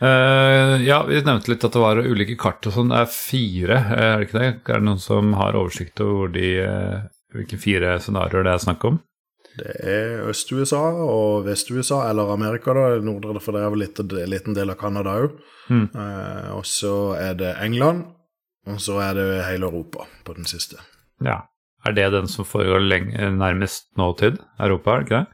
Eh, ja, vi nevnte litt at det var ulike kart og sånn. Det er fire, er det ikke det? Er det noen som har oversikt over hvor de, hvilke fire scenarioer det er snakk om? Det er Øst-USA og Vest-USA, eller Amerika, da. Nordre, for det er vel en liten del av Canada òg. Mm. Eh, og så er det England, og så er det hele Europa på den siste. Ja. Er det den som foregår nærmest nåtid? Europa, er det ikke det?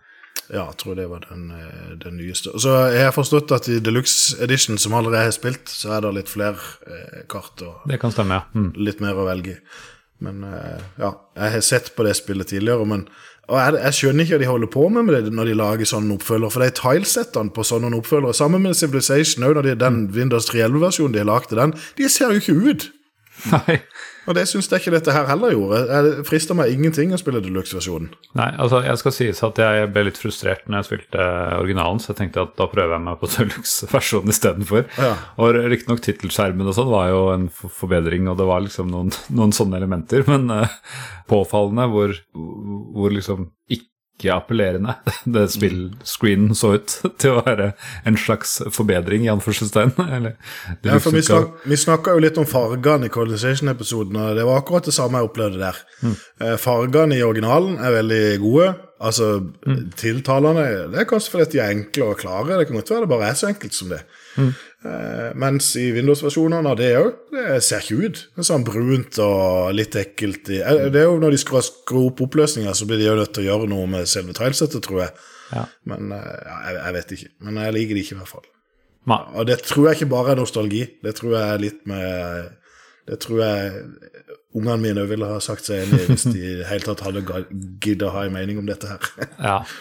Ja, jeg tror det var den, eh, den nyeste. Så jeg har forstått at i Deluxe Edition, som allerede har spilt, så er det litt flere eh, kart og Det kan stemme, ja. Mm. litt mer å velge i. Men eh, ja, jeg har sett på det spillet tidligere, men jeg, jeg skjønner ikke hva de holder på med, med det når de lager sånne oppfølgere. For de tilesettene på sånne oppfølgere, sammen med Civilization, også når de, den Windows 311-versjonen de har lagd til den, de ser jo ikke ut. Nei. Og det syns jeg ikke dette her heller gjorde. Det frister meg ingenting å spille deluxe-versjonen. Nei, altså jeg skal sies at jeg ble litt frustrert når jeg spilte originalen, så jeg tenkte at da prøver jeg meg på deluxe-versjonen istedenfor. Ja. Og riktignok tittelskjermen og sånn var jo en forbedring, og det var liksom noen, noen sånne elementer, men uh, påfallende hvor, hvor liksom ikke appellerende det spillscreenen så ut til å være en slags forbedring, i anførselstegn. Eller, Ja, for vi, snak, vi snakka jo litt om fargene i Colonization-episoden, og det var akkurat det samme jeg opplevde der. Mm. fargene i originalen er veldig gode. Altså, tiltalene Det er kanskje fordi de er enkle og klare. Det kan godt være det bare er så enkelt som det. Eh, mens i Windows-versjonene av det òg, det ser ikke ut. Det er sånn brunt og litt ekkelt. i- eh, Det er jo Når de skal skru opp oppløsninga, så blir de jo nødt til å gjøre noe med selve tilesettet, tror jeg. Ja. Men eh, ja, jeg, jeg vet ikke. Men jeg liker det ikke, i hvert fall. Ma. Og det tror jeg ikke bare er nostalgi. Det tror jeg er litt med Det tror jeg ungene mine ville ha sagt seg enig i hvis de i det hele tatt hadde giddet å ha en mening om dette her. Ja.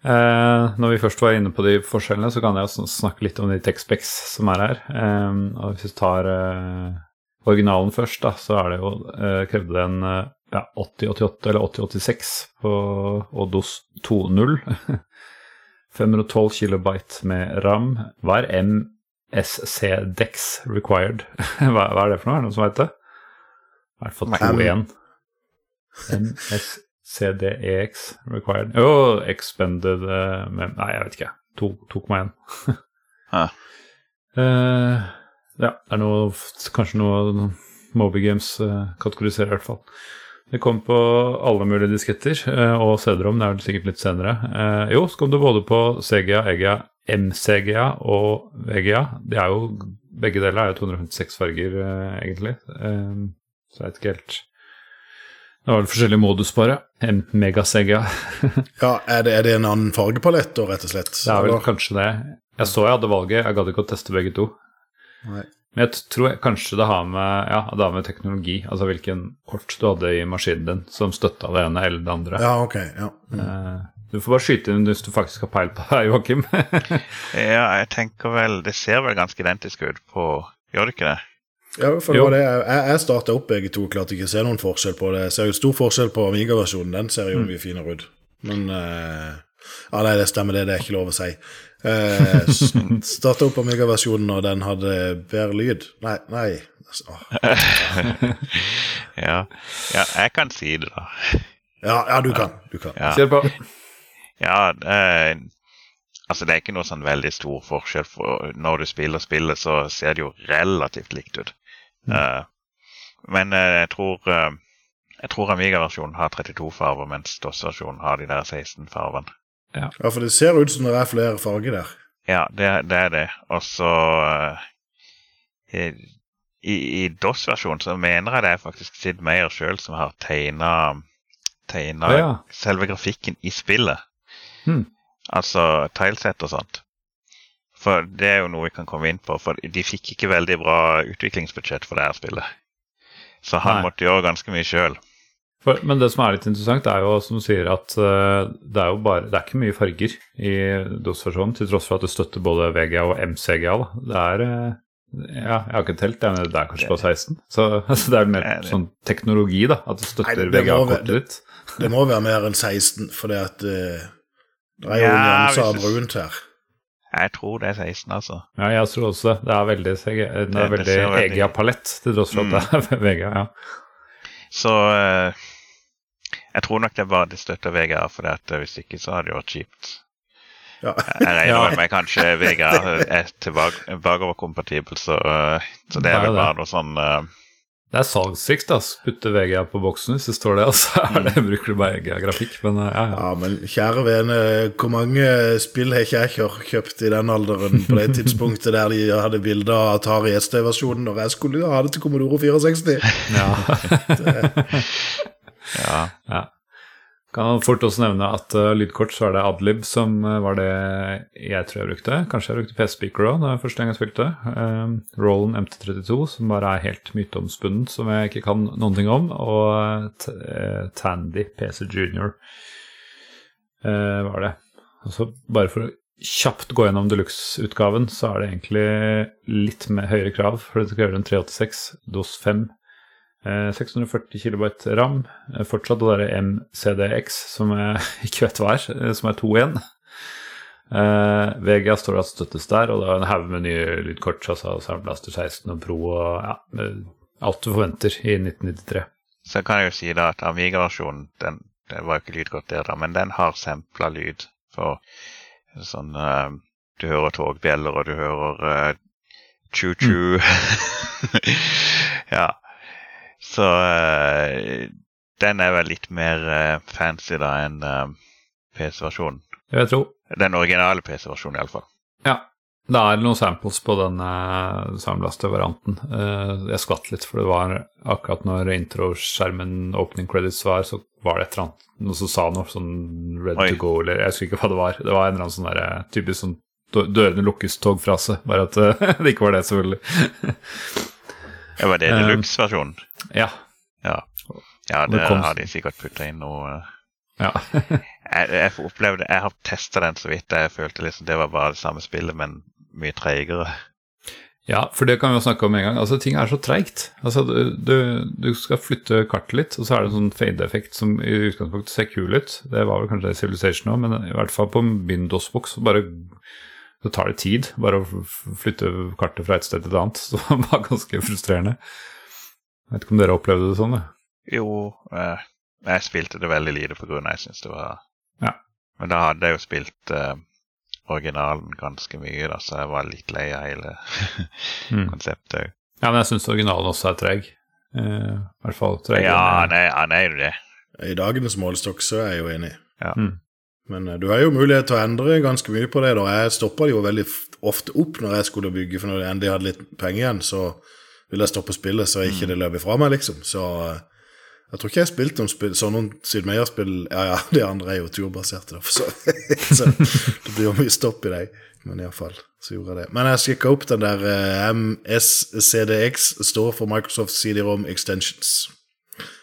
Eh, når vi først var inne på de forskjellene, så kan jeg også snakke litt om de tech-specs som er her. Eh, og hvis vi tar eh, originalen først, da, så er det jo eh, krevde det en eh, ja, 8088 eller 8086 på Odos 2.0. 512 kilobyte med ram. Hva er MSC Dex required? hva, hva, er det for noe? Er det noen som vet det? I hvert fall to igjen. MSCDEX required. Oh, expended mem Nei, jeg vet ikke. 2,1. uh, ja, det er noe Kanskje noe Moby Games uh, kategoriserer, i hvert fall. Det kom på alle mulige disketter, uh, og CD-rom det er vel sikkert litt senere. Uh, jo, så kom det både på CGA, EGA, MCGA og VGA. De er jo, begge deler er jo 256 farger, egentlig. Så jeg vet ikke helt Det var vel forskjellige modus, bare. Megasegga. ja, er det, er det, en annen fargepalett da, rett og slett? Det er vel eller? kanskje det. Jeg så jeg hadde valget, jeg gadd ikke å teste begge to. Nei. Men jeg tror kanskje det har med, ja, det har med teknologi, altså hvilken kort du hadde i maskinen din som støtta det ene eller det andre. Ja, ok, ja. Mm. Du får bare skyte inn hvis du faktisk har peil på det, Joakim. ja, jeg tenker vel Det ser vel ganske identisk ut på Gjør det ikke det? Ja, for det var det. Jeg, jeg starta opp begge to, klarte ikke å se noen forskjell på det. Jeg ser jo stor forskjell på Amiga-versjonen, den ser jo mm. mye finere ut. Men uh, Ja, nei, det stemmer, det. Det er ikke lov å si. Uh, starta opp Amiga-versjonen, og den hadde bedre lyd. Nei, nei. Oh. ja. ja, jeg kan si det, da. Ja, ja du kan. Du kan. Ja. Kjør på. Ja, eh, Altså, det er ikke noe sånn veldig stor forskjell. for Når du spiller spillet, så ser det jo relativt likt ut. Mm. Uh, men uh, jeg tror uh, jeg tror Amiga-versjonen har 32 farger, mens DOS-versjonen har de der 16 fargene. Ja. ja. for det ser ut som det er flere farger der. Ja, det, det er det. Og så I, i DOS-versjonen så mener jeg det er faktisk Sid Meyer sjøl som har tegna ja. selve grafikken i spillet. Hmm. Altså tilesett og sånt. For det er jo noe vi kan komme inn på. For de fikk ikke veldig bra utviklingsbudsjett for det her spillet. Så han Nei. måtte gjøre ganske mye sjøl. Men det som er litt interessant, er jo som du sier at uh, det er jo bare Det er ikke mye farger i DOS-versjonen, til tross for at det støtter både VGA og MCGA. Da. Det er uh, Ja, jeg har ikke telt, men det er kanskje på 16. Så altså, det er mer det, sånn teknologi, da, at det støtter VGA-kortet ditt. Det må være mer enn 16, for det at uh det er jo ja, nyanser av brunt her. Jeg tror det er 16, altså. Ja, jeg tror også det. Det er veldig, det er veldig EGA-palett, til tross for at det er VGA. ja. Så uh, jeg tror nok det er bare de støtter VGA, for at, hvis ikke så hadde det vært kjipt. Ja. jeg regner med kanskje VGA er tilbakeoverkompatibel, så, uh, så det er vel bare noe sånn uh, det er salgstriks, altså. Putte VGA på boksen hvis det står det, Altså. så er det, bruker du bare VGA-grafikk. Men ja, ja. ja, men kjære vene, hvor mange spill har ikke jeg kjøpt i den alderen på det tidspunktet der de hadde bilde av Atari ST-versjonen når jeg skulle ha det til Commodore 64? Ja. ja. ja. Kan fort også nevne at uh, lydkort så er det Adlib som uh, var det jeg tror jeg brukte. Kanskje jeg brukte PC-speaker òg, da første gang jeg spilte. Uh, Roland MT32, som bare er helt myteomspunnet, som jeg ikke kan noen ting om. Og Tandy PC Junior var det. Altså, bare for å kjapt gå gjennom deluxe-utgaven, så er det egentlig litt med høyere krav. For det skal gjøre en 386 DOS 5 640 KB ram. Eh, fortsatt det derre MCDX, som jeg ikke vet hva er, eh, som er to igjen. Uh, VGA står det at støttes der, og det er en haug med nye lydkort. Altså Soundblaster 16 og Pro og ja, alt du forventer i 1993. Så kan jeg jo si da at Amiga-versjonen den, den, var jo ikke lydkort der, da, men den har sampla lyd. For sånn uh, Du hører togbjeller, og du hører uh, choo-choo. Mm. ja. Så uh, den er vel litt mer uh, fancy da enn uh, PC-versjonen. Jeg tro. Den originale PC-versjonen, iallfall. Ja. Det er noen samples på den samlaste-varianten. Uh, jeg skvatt litt, for det var akkurat når introskjermen opening credits var, så var det et eller annet noe som sa noe sånn Oi. to go, eller jeg husker ikke hva det var. Det var en eller annen sånn der, typisk sånn dørene lukkes-togfrase, bare at det ikke var det, selvfølgelig. Var det Um, deluxe-versjonen? Ja. Ja. ja, det har de sikkert putta inn noe eh. ja. Jeg, jeg opplevde, jeg har testa den så vidt. Jeg følte liksom det var bare det samme spillet, men mye treigere. Ja, for det kan vi jo snakke om en gang. Altså, Ting er så treigt. Altså, du, du, skal flytte kartet litt, og så er det en sånn fade-effekt som i utgangspunktet ser kul ut. Det var vel kanskje det i Civilization òg, men i hvert fall på min DOS-boks bare så tar det tid bare å flytte kartet fra et sted til et annet. Så det var ganske frustrerende. Jeg vet ikke om dere opplevde det sånn? det? Jo, eh, jeg spilte det veldig lite på grunn av jeg syns det var Ja. Men da hadde jeg jo spilt eh, originalen ganske mye, da, så jeg var litt lei av hele Mm. konseptet òg. Ja, men jeg syns originalen også er treg. Eh, I hvert fall treg. Ja, han er, han er jo det. I dagenes målestokk så er jeg jo enig. Ja. Mm. Men eh, du har jo mulighet til å endre ganske mye på det. da. Jeg stoppa det jo veldig ofte opp når jeg skulle bygge, for når jeg endelig hadde litt penger igjen, så ville jeg stoppe spillet så ikke det løp ifra meg, liksom. Så eh, jeg tror ikke jeg har spilt noen spill, sånne Sid Meier-spill Ja, ja, de andre er jo turbaserte, da, så. Så det blir jo mye stopp i deg. Men iallfall, så gjorde jeg det. Men jeg sjekka opp den der eh, MSCDX, står for Microsoft CD-ROM Extensions.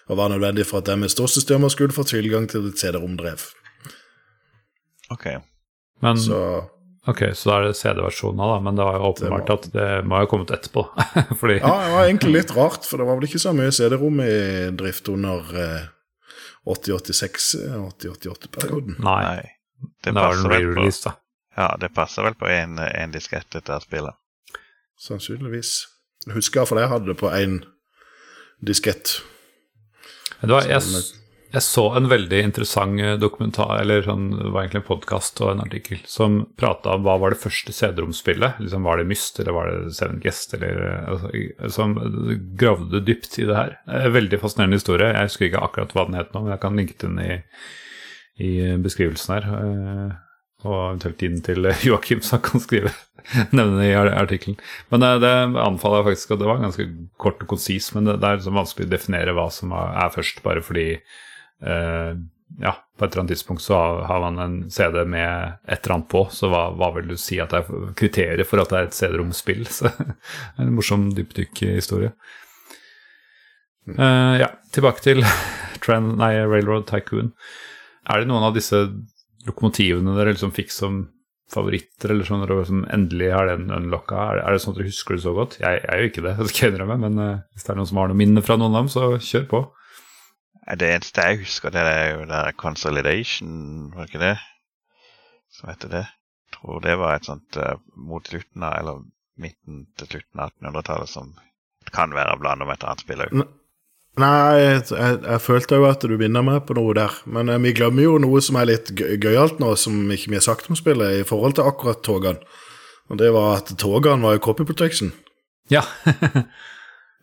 Og var nødvendig for at MS-DOS-systemer skulle få tilgang til et CD-ROM-drev. Ok. Men, Så ok, så da er det CD-versjonen da, men det var jo åpenbart at det må ha kommet etterpå. Fordi ja, det var egentlig litt rart, for det var vel ikke så mye CD-rom i drift under eh, 8086, eh, 8088-perioden. Nei, Nei. Det det var en re-release, da. ja, det passer vel på en, diskett diskett, dette spillet. Sannsynligvis. Jeg husker iallfall jeg hadde det på én diskett. Det var, jeg, jeg så en veldig interessant eh, dokumentar, eller sånn, det var egentlig en podkast og en artikkel, som prata om hva var det første CD-romspillet. Liksom, var det Myst, eller var det Seven Guest, eller eh, altså, Som gravde dypt i det her. Eh, Veldig fascinerende historie. Jeg husker ikke akkurat hva den het nå, men jeg kan linke den i, i beskrivelsen her. eh, Og eventuelt inn til eh, Joakim, så han kan skrive nevne det i artikkelen. Men det, det anbefaler jeg faktisk, og det var ganske kort og konsis, men det, det er liksom vanskelig å definere hva som er, først, bare fordi eh, ja, på et eller annet tidspunkt så har, man en CD med et eller annet på, så hva, hva vil du si at det er kriteriet for at det er et CD-romspill? Så en morsom dypdykkhistorie. Uh, ja, tilbake til Trend, nei, Railroad Tycoon. Er det noen av disse lokomotivene dere liksom fikk som favoritter, eller sånn, dere som endelig har den unlocka? Er, er det sånn at dere husker det så godt? Jeg, jeg er jo ikke det, det skal jeg innrømme, men uh, hvis det er noen som har noen minne fra noen av dem, så kjør på. Det eneste jeg husker, det er jo der Consolidation, var det ikke det? Som heter det. Jeg tror det var et sånt uh, mot slutten av, eller midten til slutten av 1800-tallet som kan være blanda med et annet spill òg. Nei, jeg, jeg, jeg følte jo at du minner meg på noe der. Men eh, vi glemmer jo noe som er litt gøyalt nå, som ikke vi har sagt om spillet, i forhold til akkurat togene. Og det var at togene var jo copy protection. Ja.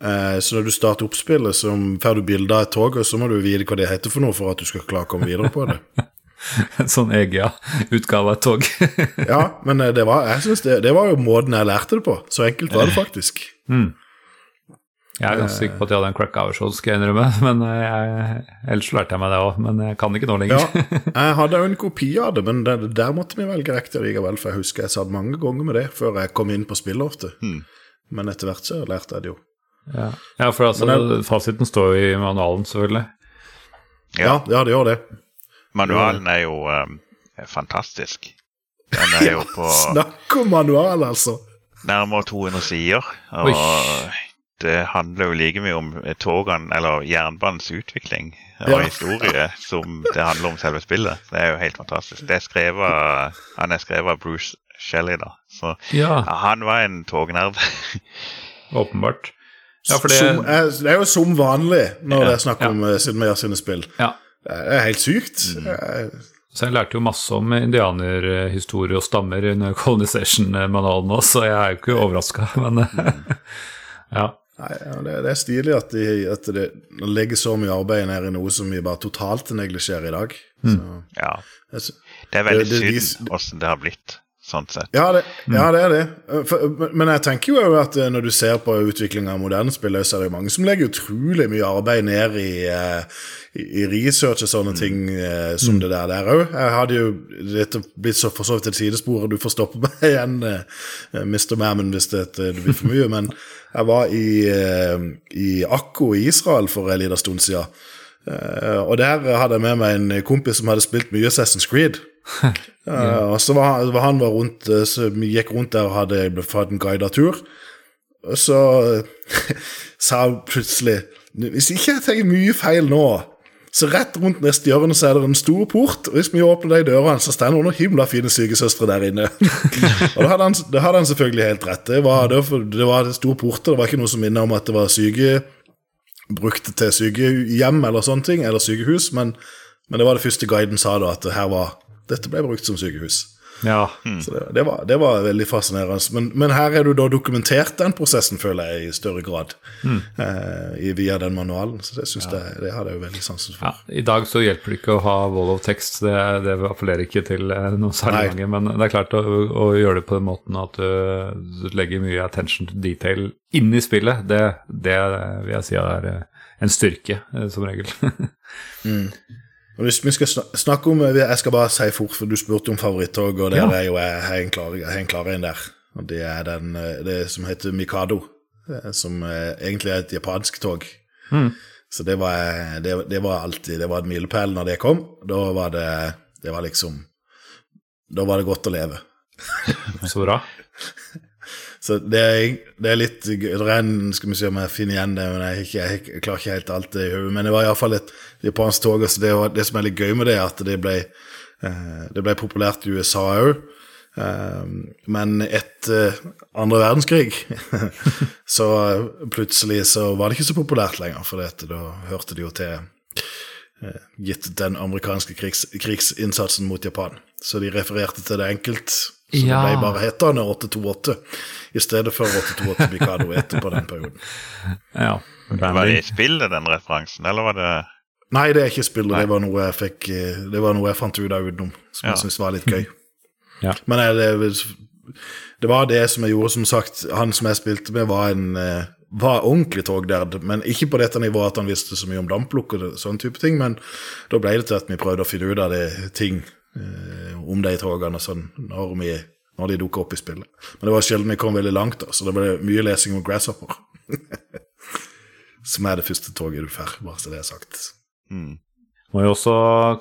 Eh, så når du starter opp spillet, så får du bilde av et tog, og så må du vite hva det heter for noe for at du skal klare å komme videre på det. En sånn EGA-utgave av et tog. Ja, men eh, det var, jeg synes det, det var jo måten jeg lærte det på. Så enkelt var det faktisk. Jeg er ganske sikker på at jeg hadde en crack-aversjon, skal jeg innrømme. Men eh, jeg, ellers lærte jeg meg det òg, men jeg kan ikke nå lenger. Ja, jeg hadde jo en kopi av det, men der, der måtte vi velge riktig likevel, for jeg husker jeg satt mange ganger med det før jeg kom inn på spillet ofte. Men etter hvert så lærte jeg det jo. Ja, ja for altså, Men fasiten står jo i manualen, selvfølgelig. Ja, ja det gjør det. Manualen er jo eh, fantastisk. Den er jo på Snakk om manual, altså! nærmere 200 sider. Og det handler jo like mye om togene, eller jernbanens utvikling og Ja. historie som det handler om selve spillet. Det er jo helt fantastisk. Det er skrevet, han er skrevet av Bruce Shelley, da. Så ja, han var en tognerd. åpenbart. Ja, for det Som, det er jo som vanlig når Ja, det er snakk om ja. Sid Meier sine spill. Ja. Det er helt sykt. Mm. Jeg- Så jeg lærte jo masse om indianerhistorie og stammer under colonization-manualen òg, så jeg er jo ikke overraska, men ja. Nei, det, det er stilig at, de, at det legger så mye arbeid ned i noe som vi bare totalt neglisjerer i dag. Mm. Så, Ja. jeg Det er veldig Det- det- synd åssen det har blitt sånn sett. Ja, det, ja, det er det. For, men jeg tenker jo at eh, når du ser på utviklinga av moderne spill, så er det mange som legger utrolig mye arbeid ned i, eh, i, research og sånne ting som som det der der òg. Jeg hadde jo dette blitt så for så vidt et sidespor, og du får stoppe meg igjen, eh, Mr. Mammon, hvis det, det blir for mye. Men jeg var i, eh, i Akko i Israel for en liten stund siden. Eh, og der hadde jeg med meg en kompis som hadde spilt mye Assassin's Creed. Uh, og så var, han- han var rundt, eh, så vi gikk rundt der og hadde fått en guidet tur. Og så sa han plutselig Hvis ikke jeg tenker mye feil nå, så rett rundt neste hjørne så er det en stor port, og hvis vi åpner de dørene, så står det noen himla fine sykesøstre der inne. og da hadde, han, da hadde han selvfølgelig helt rett. Det var, det var, det var stor port, og det var ikke noe som minner om at det var syke brukte til sykehjem eller sånne ting, eller sykehus, men, men det var det første guiden sa da, at her var, dette ble brukt som sykehus. Ja. Så det, det, var, det var veldig fascinerende. Men, men her er du da dokumentert den prosessen, føler jeg, i større grad. Eh, via den manualen. Så det, synes jeg, det hadde jeg jo veldig sansen for. Ja, I dag så hjelper det ikke å ha wall of text, det, det appellerer ikke til noen særlig mange. Men det er klart å, å gjøre det på den måten at du, du legger mye attention to detail inn i spillet, det, det vil jeg si er eh, en styrke, eh, som regel. Og hvis vi skal snakke om Jeg skal bare si fort, for du spurte om favorittog, og der Ja. er jo jeg har en klar, klar en der. Og det er den, eh, det som heter Mikado, eh, som eh, egentlig er et japansk tog. Så det var, det, det var alltid Det var en milepæl når det kom. Da var det Det var liksom Da var det godt å leve. Så bra. Så det er, det er litt en, skal vi se om jeg finner igjen det, men jeg, jeg, jeg klarer ikke helt alt det i hodet. Men det var iallfall et japansk tog. Altså det, det som er litt gøy med det, er at det ble, eh, det ble populært i USA òg. men etter andre verdenskrig så plutselig så var det ikke så populært lenger, for dette, da hørte det jo til eh, gitt den amerikanske krigs, krigsinnsatsen mot Japan. Så de refererte til det enkelt. Så Ja. det ble bare hetende 828 i stedet for 828 Mikado etterpå den perioden. Ja. Var det i spillet, den referansen, eller var det Nei, det er ikke spillet. Nei. Det var noe jeg fikk eh, Det var noe jeg fant ut av utenom, som Ja. jeg syntes var litt gøy. Ja. Men eh, det, det var det som jeg gjorde, som sagt. Han som jeg spilte med, var en eh, var ordentlig togderd, men ikke på dette nivået at han visste så mye om damplukk og sånn type ting, men da ble det til at vi prøvde å finne ut av det ting om de togene og sånn, når, vi, når de dukka opp i spillet. Men det var sjelden vi kom veldig langt, da, så det ble mye lesing om Grasshopper. som er det første toget du får, bare så det er sagt. mm. Må jo også,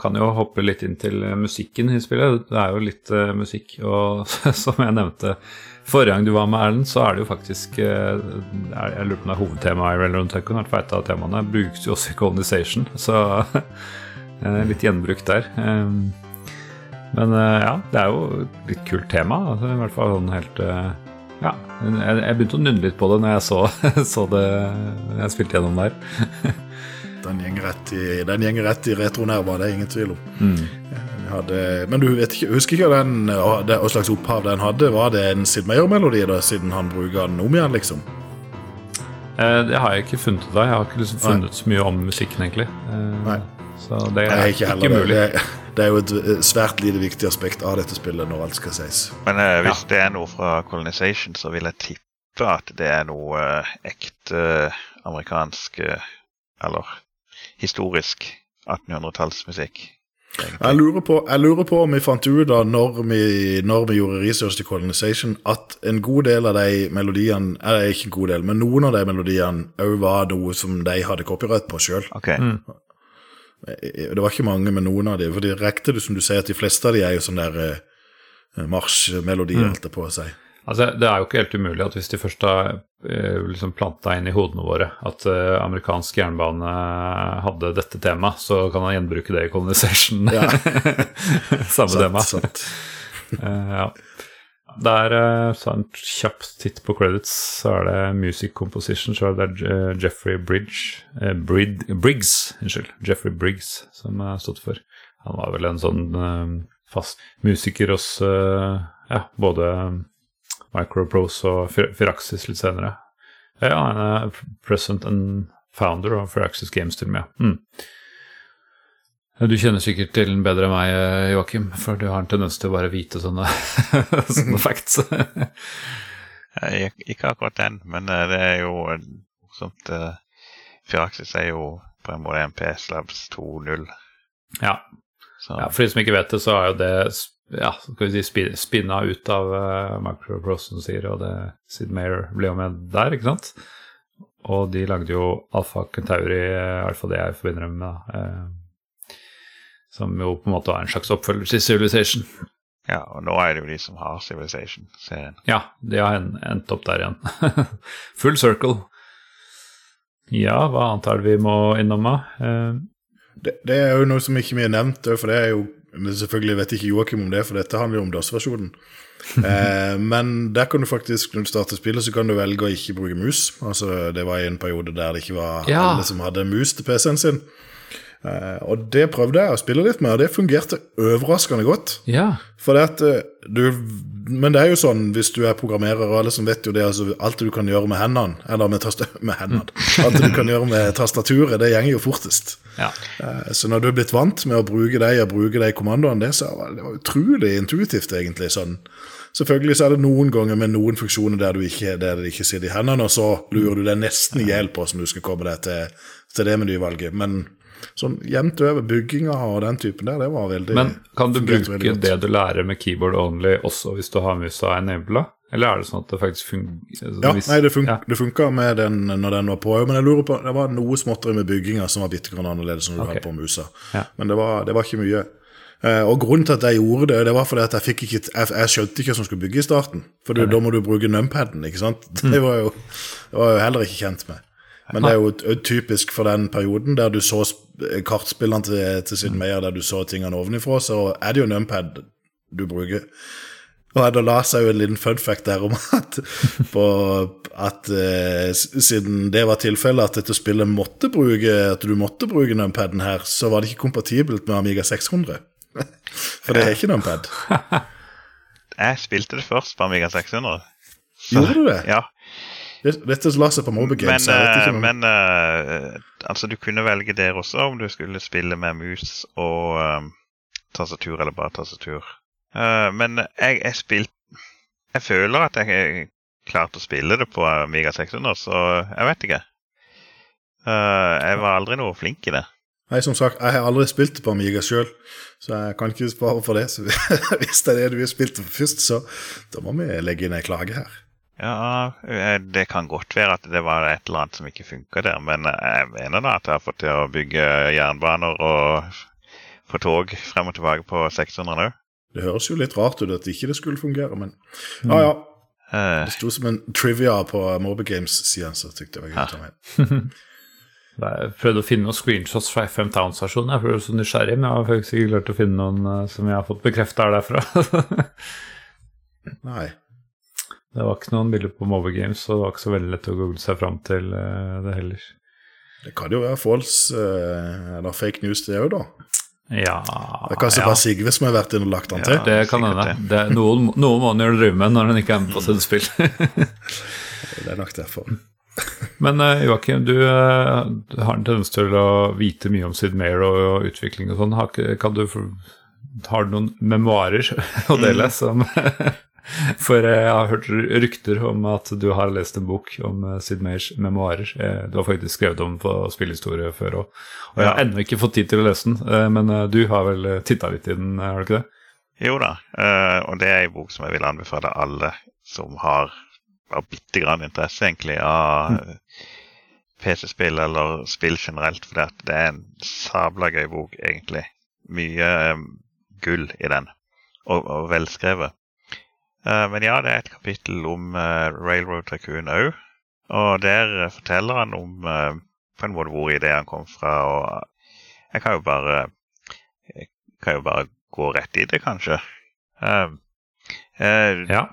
kan jo hoppe litt inn til eh, musikken i spillet. Det er jo litt uh, musikk, og som jeg nevnte forrige gang du var med, Erlend, så er det jo faktisk uh, er- Jeg lurer på om det er hovedtemaet i Railroad Tycoon. i hvert fall Et av temaene brukes jo også i Colonization, så uh, litt gjenbruk der. Um, Men eh, ja, det er jo et litt kult tema. Altså, I hvert fall sånn helt eh, Ja. Jeg, jeg begynte å nynne litt på det når jeg så, så det jeg spilte gjennom der. Den gjenger rett i, den gjenger rett i retronerva, det er ingen tvil om. Mm. Hadde, men du vet ikke, husker ikke den, det- hva slags opphav den hadde? Var det en Sid Meyer-melodi, da, siden han bruker den om igjen, liksom? Eh, Det har jeg ikke funnet ut av. Jeg har ikke liksom funnet så mye om musikken, egentlig. Eh, Nei. Så det er ikke, ikke mulig. Det, det er jo et svært lite viktig aspekt av dette spillet, når alt skal sies. Men uh, hvis det er noe fra Colonization, så vil jeg tippe at det er noe uh, ekte uh, amerikansk Eller historisk 1800-tallsmusikk. Jeg lurer, på, jeg lurer på om vi fant ut da, når vi, når vi gjorde research til Colonization, at en god del av de melodiene Eller ikke en god del, men noen av de melodiene òg var noe som de hadde copyright på sjøl. Ok. Det var ikke mange, men noen av de. For de rekte det som du sier, at de fleste av de er jo sånn der eh, marsjmelodier, holdt jeg på å si. Altså, det er jo ikke helt umulig at hvis de først har eh, liksom planta inn i hodene våre at eh, amerikansk jernbane hadde dette temaet, så kan han gjenbruke det i Colonization. Ja. Samme tema. sant. Eh, ja. Der, uh, så en kjapp titt på credits, så er det music composition, så er det eh, Jeffrey Bridge eh, Brid, Briggs, unnskyld. Jeffrey Briggs som har stått for. Han var vel en sånn eh, fast musiker hos eh, ja, både Microprose og Firaxis litt senere. Ja, han er present and founder av Firaxis Games til og med. Mm. Du kjenner sikkert til den bedre enn meg, Joakim, for du har en tendens til å bare vite sånne, sånne facts. Eh, Ikke akkurat den, men eh, det er jo eh, morsomt. eh, Firaxis er jo på en måte MP Slabs 2.0. ja. Ja, For de som ikke vet det, så er jo det ja, skal vi si spinna ut av uh, Microprose, som sier, og det Sid Mayer ble jo med der, ikke sant? Og de lagde jo Alfa Kentauri, i hvert fall det jeg forbinder dem med, da. Som jo på en måte er en slags oppfølger til Civilization. ja, og nå er det jo de som har Civilization-serien. Ja, de har en, endt opp der igjen. Full circle. Ja, hva annet er det vi må innom, da? Eh, Det, det er jo noe som ikke vi har nevnt, for det er jo men Selvfølgelig vet ikke Joakim om det, for dette handler jo om DOS-versjonen. eh, men der kan du faktisk, når du starter spillet, så kan du velge å ikke bruke mus. Altså, Det var i en periode der det ikke var Ja. alle som hadde mus til PC-en sin. Eh, og det prøvde jeg å spille litt med, og det fungerte overraskende godt. ja. For det at eh, du Men det er jo sånn, hvis du er programmerer, og alle som vet jo det, altså alt du kan gjøre med hendene, eller med, med hendene Alt du kan gjøre med tastaturet, det gjenger jo fortest. ja. Eh, Så når du er blitt vant med å bruke de og bruke de kommandoene, det, så var det var utrolig intuitivt, egentlig. sånn. Selvfølgelig så er det noen ganger med noen funksjoner der, du ikke, der det ikke sitter i hendene, og så lurer du deg nesten i hjel på hvordan du skal komme deg til, til det menyvalget. Men sånn jevnt over bygginga og den typen der, det var veldig Men kan du bruke det du lærer med keyboard only også hvis du har musa enabla? Eller er det sånn at det faktisk fungerer? Ja, nei, det, fun ja. det funka med den når den var på, men jeg lurer på, det var noe småtteri med bygginga som var bitte grann annerledes når du okay. hadde på musa. Ja. Men det var, det var ikke mye. Eh, og grunnen til at jeg gjorde det, det var fordi at jeg fikk ikke Jeg, jeg skjønte ikke hva som skulle bygge i starten. For du, da må du bruke numpaden, ikke sant. Mm. Det var jo det var jeg jo heller ikke kjent med. Men det er jo typisk for den perioden der du så kartspillene til, til Sid Meier, der du så tingene ovenifra, så er det jo numpad du bruker. Og da la seg jo en liten fun fact der om at, på, at eh, siden det var tilfellet at dette spillet måtte bruke at du måtte bruke numpaden her, så var det ikke kompatibelt med Amiga 600. For det er ikke numpad. Jeg spilte det først på Amiga 600. Gjorde du det? Ja, Dette la seg på Mobile men, eh, men uh, altså du kunne velge der også om du skulle spille med mus og eh, tastatur eller bare tastatur. Uh, men jeg, jeg spilte Jeg føler at jeg klarte å spille det på Amiga 600, så jeg vet ikke. Uh, jeg var aldri noe flink i det. Nei, som sagt, jeg har aldri spilt det på Amiga sjøl, så jeg kan ikke spare for det. Så hvis det er det du har spilt det først, så da må vi legge inn ei klage her. Ja, eh, det kan godt være at det var et eller annet som ikke funka der, men jeg mener da at jeg har fått til å bygge jernbaner og få tog frem og tilbake på 600 nå. Det høres jo litt rart ut at ikke det skulle fungere, men ja ja. Eh, Det sto som en trivia på Mobile Games-sida, så tykte jeg var gøy å ta med. Jeg prøvde å finne noen screenshots fra FM Town-stasjonen. Jeg ble så nysgjerrig, men jeg har faktisk ikke klart å finne noen eh, som jeg har fått bekrefta er derfra. Nei. Det var ikke noen bilder på Mobile Games, så det var ikke så veldig lett å google seg fram til eh, det heller. Det kan jo være false eh, eller fake news, det òg, da. Ja Det er kanskje ja, bare Sigve som har vært inne og lagt den til. Ja. Det kan hende. Noen, noen må han jo drive med når han ikke er med på sitt spill. Det er nok derfor. Men eh, Joakim, du, du har en tendens til å vite mye om Sid Mayer og, og utvikling og sånn. Har, du har du noen memoarer å dele som For eh, jeg har hørt rykter om at du har lest en bok om eh, Sid Meyers memoarer. Eh, Du har faktisk skrevet om på spillhistorie før òg. Og jeg har ennå ikke fått tid til å lese den, men du har vel titta litt i den, har du ikke det? jo da, og det er en bok som jeg vil anbefale alle som har bare bitte grann interesse egentlig av PC-spill eller spill generelt, for det er en sabla gøy bok, egentlig. Mye gull i den, og, og velskrevet. Eh, men ja, det er et kapittel om eh, Railroad Tycoon òg. Og der eh, forteller han om på en måte hvor ideen kom fra. Og jeg kan jo bare kan jo bare gå rett i det, kanskje. Uh, uh, Ja.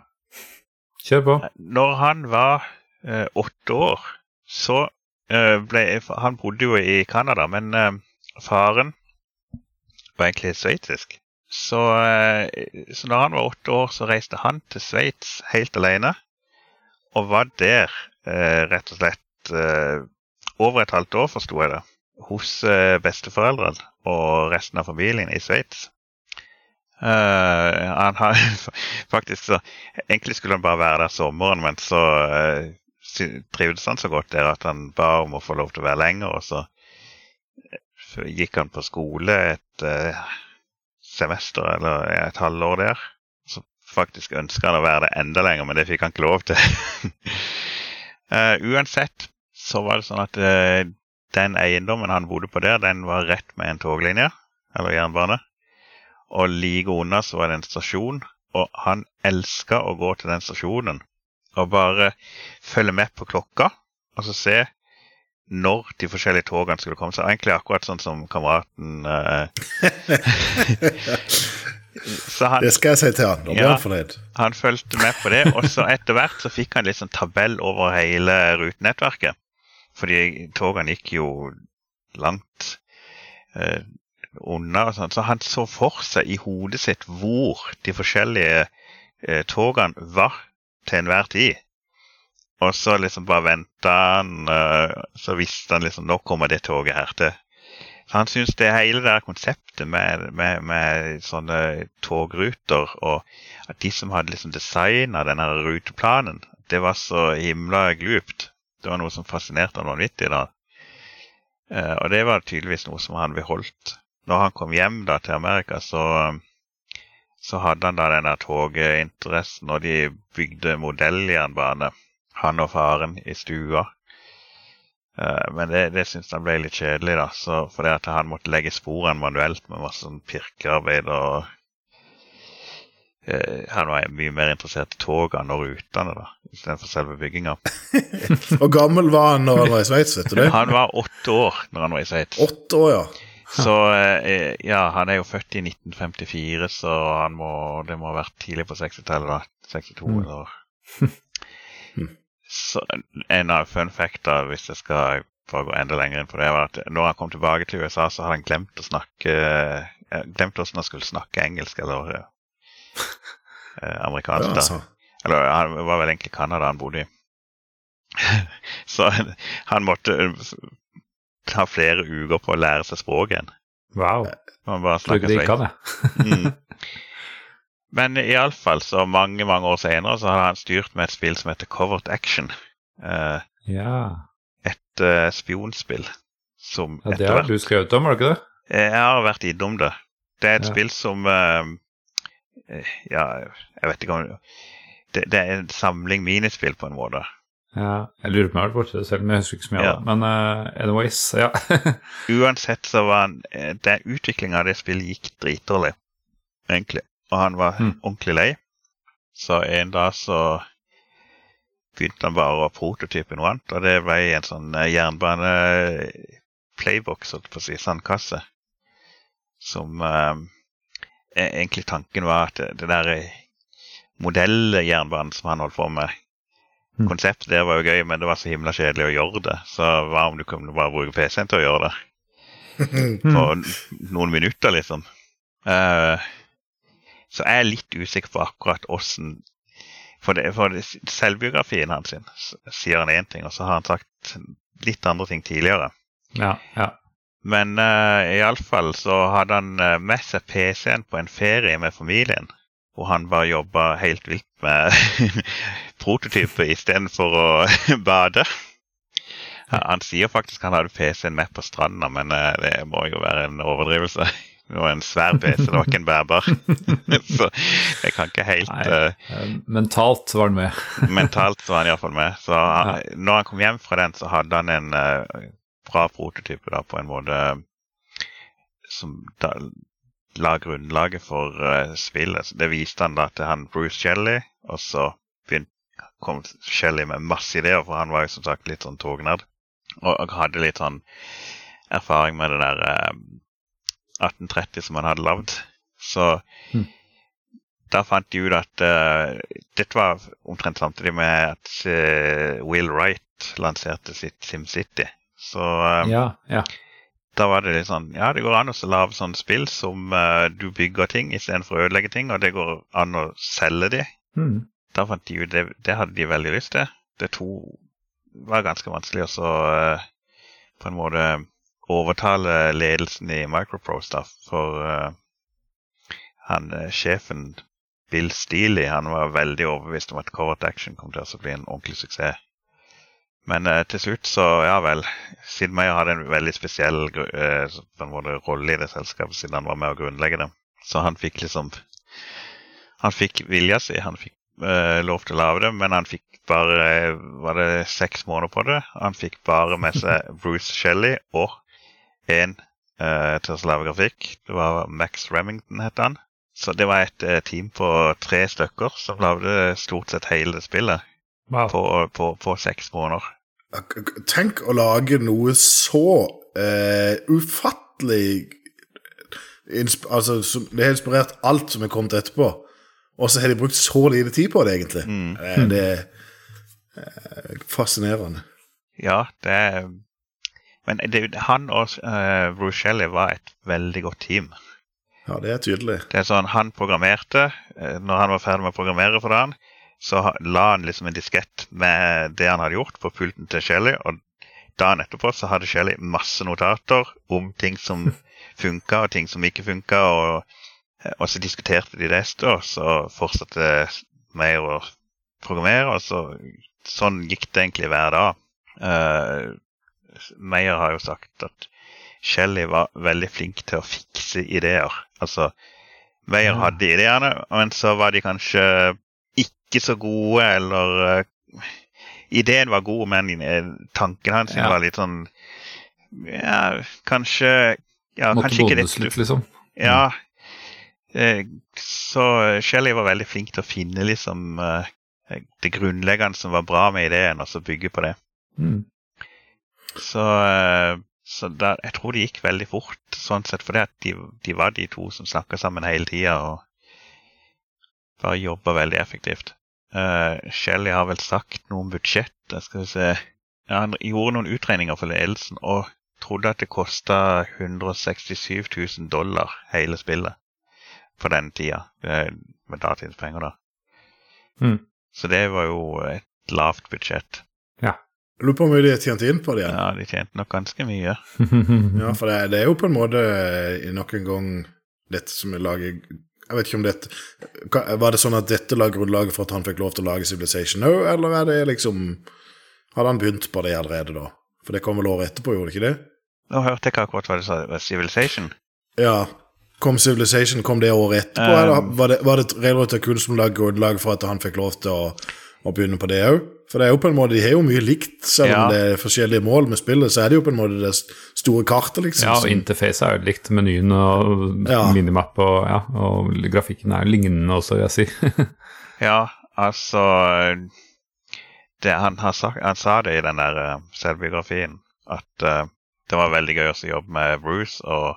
Kjør på. når han var uh, åtte år, så ble Han bodde jo i Canada, men faren var egentlig sveitsisk. Så, eh, så når han var åtte år, så reiste han til Sveits helt alene. Og var der eh, rett og slett eh, over et halvt år, forsto jeg det. hos besteforeldrene og resten av familien i Sveits. Han har faktisk så Egentlig skulle han bare være der sommeren, men så trivdes han så godt der at han ba om å få lov til å være lenger. Og så, gikk han på skole et semester eller et halvår der. Så faktisk ønska han å være det enda lenger, men det fikk han ikke lov til. uansett så var det sånn at den eiendommen han bodde på der, den var rett med en toglinje, eller jernbane. Og like unna så var det en stasjon, og han elska å gå til den stasjonen og bare følge med på klokka og så se når de forskjellige togene skulle komme. Så egentlig akkurat sånn som kameraten uh, han, Det skal jeg si til han. Da blir ja, han fornøyd. Han fulgte med på det, og så etter hvert så fikk han litt sånn tabell over hele rutenettverket. Fordi togene gikk jo langt. Uh, unna. og sånt. Så han så for seg i hodet sitt hvor de forskjellige eh, togene var til enhver tid. Og så liksom bare venta han, eh, så visste han liksom nå kommer det toget her til. Så han syns det hele det konseptet med, med, med, sånne togruter, og at de som hadde liksom designa denne ruteplanen, det var så himla glupt. Det var noe som fascinerte han vanvittig. da. Uh, og det var tydeligvis noe som han beholdt når han kom hjem da til Amerika, så, så hadde han da denne toginteressen, og de bygde modelljernbane, han og faren, i stua. Uh, men det, det syntes han ble litt kjedelig, da, så fordi at han måtte legge sporene manuelt med masse sånn pirkearbeid. og uh, Han var mye mer interessert i togene og rutene da, istedenfor selve bygginga. Hvor gammel var han når han var i Sveits? Han var åtte år når han var i Sveits. Åtte år, ja. Så eh, ja, han er jo født i 1954, så han må, det må ha vært tidlig på 60-tallet, da. 62 mm. eller Så en av fun facta, hvis jeg skal bare gå enda lenger inn på det, var at når han kom tilbake til USA, så hadde han glemt å snakke eh, Glemt hvordan han skulle snakke engelsk eller eh, amerikansk. Ja, altså. Eller han var vel egentlig Canada han bodde i. så han måtte ta flere uker på å lære seg språket igjen. Wow. Man bare snakker sveits. mm. Men iallfall så mange mange år senere så har han styrt med et spill som heter Covert Action. Uh, ja. Et uh, spionspill som ja, Det har du skrevet om, har du ikke det? Jeg har vært innom det. Det er et ja. spill som uh, Ja, jeg vet ikke om det, det er en samling minispill, på en måte. Ja, jeg lurer på om jeg har vært borti det selv, men jeg husker ikke så mye av det. Men uh, anyways, ja. Uansett så var eh, det Utviklinga av det spillet gikk dritdårlig, egentlig. Og han var mm. ordentlig lei. Så en dag så begynte han bare å prototype noe annet, og det ble en sånn uh, jernbane-playbox, holdt på å si, sandkasse. Som uh, egentlig tanken var at det, det der modelljernbanen som han holdt på med Mm. Konseptet der var jo gøy, men det var så himla kjedelig å gjøre det. Så hva om du kunne bare bruke PC-en til å gjøre det? På noen minutter, liksom. Uh, så jeg er litt usikker på akkurat åssen For, det, for det, selvbiografien hans sin, sier han én ting, og så har han sagt litt andre ting tidligere. Ja, ja. Men uh, iallfall så hadde han uh, med seg PC-en på en ferie med familien. Hvor han bare jobba helt vilt med prototyper istedenfor å bade. Han sier faktisk han hadde PC-en med på stranda, men eh, det må jo være en overdrivelse. Var en svær PC, det var ikke en bærbar. Så jeg kan ikke helt Nei, uh, Mentalt var han med. mentalt var han iallfall med. Så han, ja. når han kom hjem fra den, så hadde han en uh, bra prototype da, på en måte som da, la grunnlaget for uh, spillet. Det viste han da til han Bruce Shelley, og så begynte kom Shelly med masse ideer, for han var jo som sagt litt sånn tognerd. Og hadde litt sånn erfaring med det der eh, 1830 som han hadde lagd. Så mm. da fant de ut at uh, dette var omtrent samtidig med at uh, Will Wright lanserte sitt SimCity. Så uh, ja, ja. da var det litt sånn Ja, det går an å lage sånne spill som du bygger ting istedenfor å ødelegge ting, og det går an å selge de. Mm da fant de ut det, det hadde de veldig lyst til. Det to var ganske vanskelig å uh, på en måte overtale ledelsen i Microprose, for uh, han uh, sjefen Bill Steely han var veldig overbevist om at Covert Action kom til å bli en ordentlig suksess. Men uh, til slutt så, ja vel Sid Meyer hadde en veldig spesiell rolle i det selskapet siden han var med å grunnlegge det. Så han fikk liksom Han fikk vilja si. Han fikk lov til å lage det, men han fikk bare Var det seks måneder på det? Han fikk bare med seg Bruce Shelley og én eh, til å lage grafikk. Det var Max Remington, het han. Så det var et eh, team på tre stykker som lagde stort sett hele spillet wow. på, på, på, seks måneder. Tenk å lage noe så eh, ufattelig Altså, det har inspirert alt som er kommet etterpå. Og så har de brukt så lite tid på det, egentlig. Mm. Det, det er fascinerende. Ja, det er men det, han og uh, Bruce Shelley var et veldig godt team. Ja, det er tydelig. Det er sånn, Han programmerte. Uh, når han var ferdig med å programmere for dagen, så la han liksom en diskett med det han hadde gjort, på pulten til Shelley. Og dagen etterpå så hadde Shelley masse notater om ting som funka, og ting som ikke funka. Og, og, så diskuterte de det, og så fortsatte mer å programmere. og så, Sånn gikk det egentlig hver dag. Uh, Meyer har jo sagt at Shelly var veldig flink til å fikse ideer. Altså, Meyer ja. hadde ideene, men så var de kanskje ikke så gode, eller uh, Ideen var god, men uh, tanken hans ja. var litt sånn Ja, kanskje ja, Måtte kanskje ikke det litt, liksom. Ja. Uh, så Shelly var veldig flink til å finne liksom det grunnleggende som var bra med ideen, og så bygge på det. Mm. Så, eh, så der, jeg tror det gikk veldig fort, sånn sett, fordi at de, de var de to som snakka sammen hele tida og bare jobba veldig effektivt. Uh, Shelly har vel sagt noe om budsjettet. Skal vi se ja, Han gjorde noen utregninger for ledelsen og trodde at det kosta 167 000 dollar hele spillet på den tida, eh, med datidens penger, da. Mm. Så det var jo et lavt budsjett. Jeg lurer på hvor mye de har tjent inn på det igjen. Ja, de tjente nok ganske mye. ja, for det, det, er jo på en måte nok en gang dette som er laget Jeg vet ikke om dette Var det sånn at dette la grunnlaget for at han fikk lov til å lage Civilization nå, eller er det liksom Hadde han begynt på det allerede da? For det kom vel året etterpå, gjorde det ikke det? Nå hørte jeg ikke akkurat hva du sa. Civilization? Ja. Kom Civilization kom det året etterpå, um, eller var det, var det Railroad Tycoon som la grunnlaget for at han fikk lov til å å begynne på det òg. For det er jo på en måte, de har jo mye likt, selv om ja. det er forskjellige mål med spillet. Så er det jo på en måte det store kartet, liksom. Ja, og interfacet er jo likt. Menyen og ja. minimap og, ja, og grafikken er lignende også, vil jeg si. ja, altså det, han, sagt, han, sa det i den der uh, selvbiografien, at uh, det var veldig gøy å jobbe med Bruce, og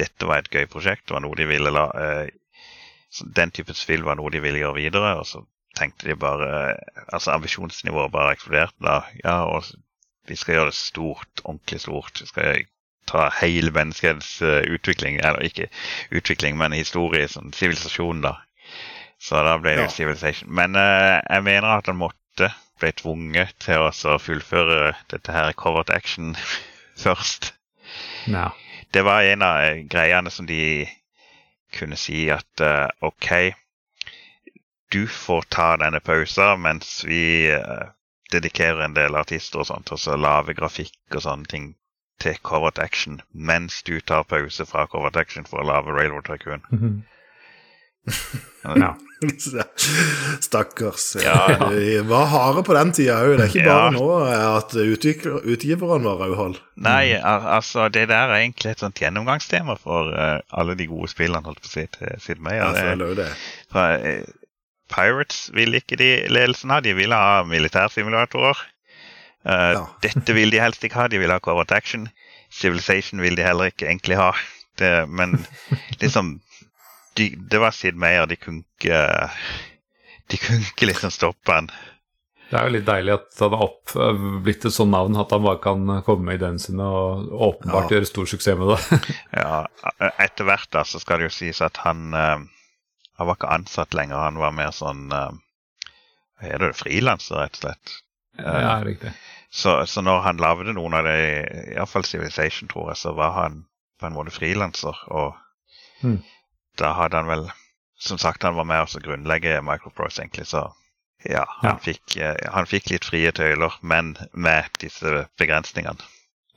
dette var et gøy prosjekt. Det var noe de ville la uh, Den type spill var noe de ville gjøre videre. og så tenkte de bare Altså ambisjonsnivået bare eksploderte da. Ja, og vi skal gjøre det stort, ordentlig stort. Vi skal ta hele menneskets uh, utvikling, eller ikke utvikling, men historie, sånn sivilisasjon, da. Så da ble det ja. Civilization. Men uh, jeg mener at han måtte ble tvunget til å fullføre dette her covert action først. Ja. Det var en av eh, greiene som de kunne si at uh, OK, du får ta denne pausen mens vi uh, dedikerer en del artister og sånt, og så lage grafikk og sånne ting til Covert Action mens du tar pause fra Covert Action for å lage Railroad Tycoon. Mm -hmm. ja. Stakkars. Ja. De var harde på den tida òg. Det er ikke bare ja. nå at utgiverne var rødhold. Nei, altså det der er egentlig et sånt gjennomgangstema for uh, alle de gode spillene, holdt på å si, til Sid Meier. Ja, jeg det. Fra, uh, Pirates vil ikke de ledelsen ha. De vil ha militærsimulatorer. Uh, ja. Dette vil de helst ikke ha. De vil ha covert action. Civilization vil de heller ikke egentlig ha. Det, men liksom de, Det var Sid Meyer. De kunne ikke De kunne ikke liksom stoppe han. Det er jo litt deilig at han har opp, blitt et sånt navn at han bare kan komme med ideene sine og åpenbart ja. gjøre stor suksess med det. ja, etter hvert da så skal det jo sies at han uh, han var ikke ansatt lenger, han var mer sånn uh, Hva heter det? Frilanser, rett og slett. Ja, riktig. Så, så når han lagde noen av det, iallfall Civilization, tror jeg, så var han på en måte frilanser. Og Mm. da hadde han vel Som sagt, han var med å grunnlegge Microprose, egentlig, så ja, han, Ja. Fikk, eh, han fikk litt frie tøyler, men med disse begrensningene.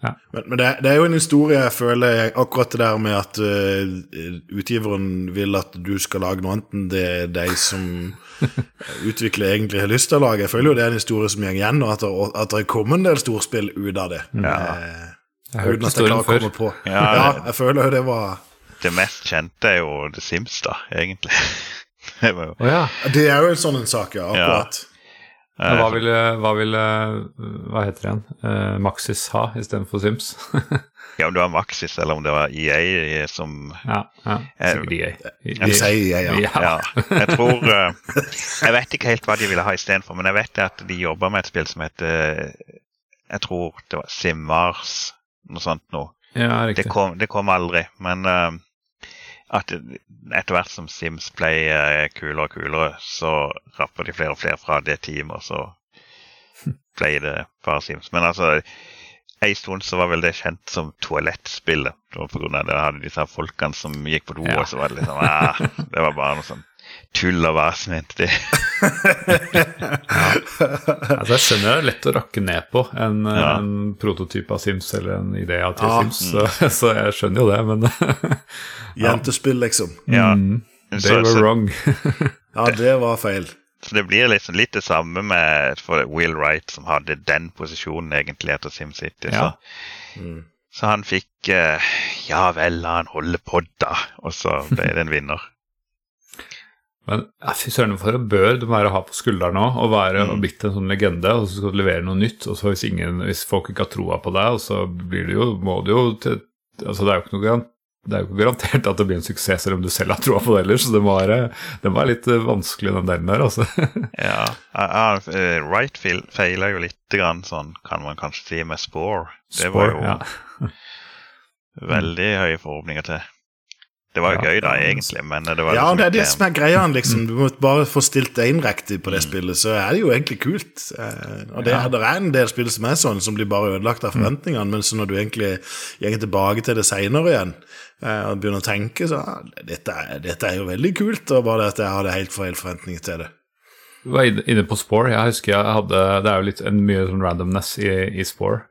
Men, men det, det er jo en historie jeg føler akkurat det der med at uh, utgiveren vil at du skal lage noe annet enn det de som utvikler, egentlig har lyst til å lage. Jeg føler jo det er en historie som går igjen, og at det, at det kommer en del storspill ut av det. Ja. Eh, Jeg har hørt uten at jeg historien klarer å komme før. på. Ja, Ja, jeg føler jo det var Det mest kjente er jo The Sims, da, egentlig. det var jo, oh, ja. Det er jo en sånn en sak, ja. Akkurat. Men eh, hva ville, hva ville Hva heter det igjen? uh, Maxis ha istedenfor Sims? ja, om det var Maxis eller om det var EA som ja, ja. Eh, Sikkert EA. Jeg sier jeg, ja. Ja. Ja, jeg tror uh, Jeg vet ikke helt hva de ville ha istedenfor, men jeg vet at de jobber med et spill som heter Jeg tror det var Simmars, noe sånt noe. ja, Det kom, det kom aldri, men eh, at etter hvert som Sims Play er kulere og kulere, så rapper de flere og flere fra det teamet, og så ble det bare Sims. Men altså en stund så var vel det kjent som toalettspillet. På grunn av det hadde disse folkene som gikk på do, og så var det liksom ah, Det var bare noe sånn tull og vas, mente de. Altså, jeg skjønner det er lett å rakke ned på en, Ja. en prototyp av Sims eller en idé av til Ja. Sims, så, så jeg skjønner jo det, men Jentespill, liksom. Ja. Mm, Så- were så- wrong. Ja, det var feil. Så det blir liksom litt det samme med for Will Wright, som hadde den posisjonen egentlig etter SimCity. Ja. Så, Mm. så han fikk eh, Ja vel, la han holde på, da. Og så ble det en vinner. Men fy søren, for en bør du være å ha på skulderen nå, og være Mm. og blitt en sånn legende, og så skal du levere noe nytt, og så hvis, ingen, hvis folk ikke har troa på deg, og så blir det jo, må du jo til Altså, det er jo ikke noe det er jo ikke garantert at det blir en suksess selv om du selv har troa på det ellers. så det være, det være litt eh, vanskelig, den delen der, altså. Ja, Uh, eh, Wright feil- feila jo litt grann sånn, kan man kanskje si, med Spore. Det var jo ja. veldig høye forhåpninger til. Det var jo Ja, gøy, da, egentlig, men det var Ja, liksom det er det som er greia. liksom. Du må bare få stilt deg inn riktig på det spillet, så er det jo egentlig kult. Eh, Og det, Ja. det er en del spill som er sånn, som blir bare ødelagt av forventningene, men så når du egentlig går tilbake til det seinere igjen eh, og begynner å tenke, så ja, dette, er- dette er jo veldig kult, og bare at jeg hadde helt feil forventninger til det. Du var inne inne på Spore. Jeg husker jeg hadde Det er jo litt en mye sånn randomness i, i Spore.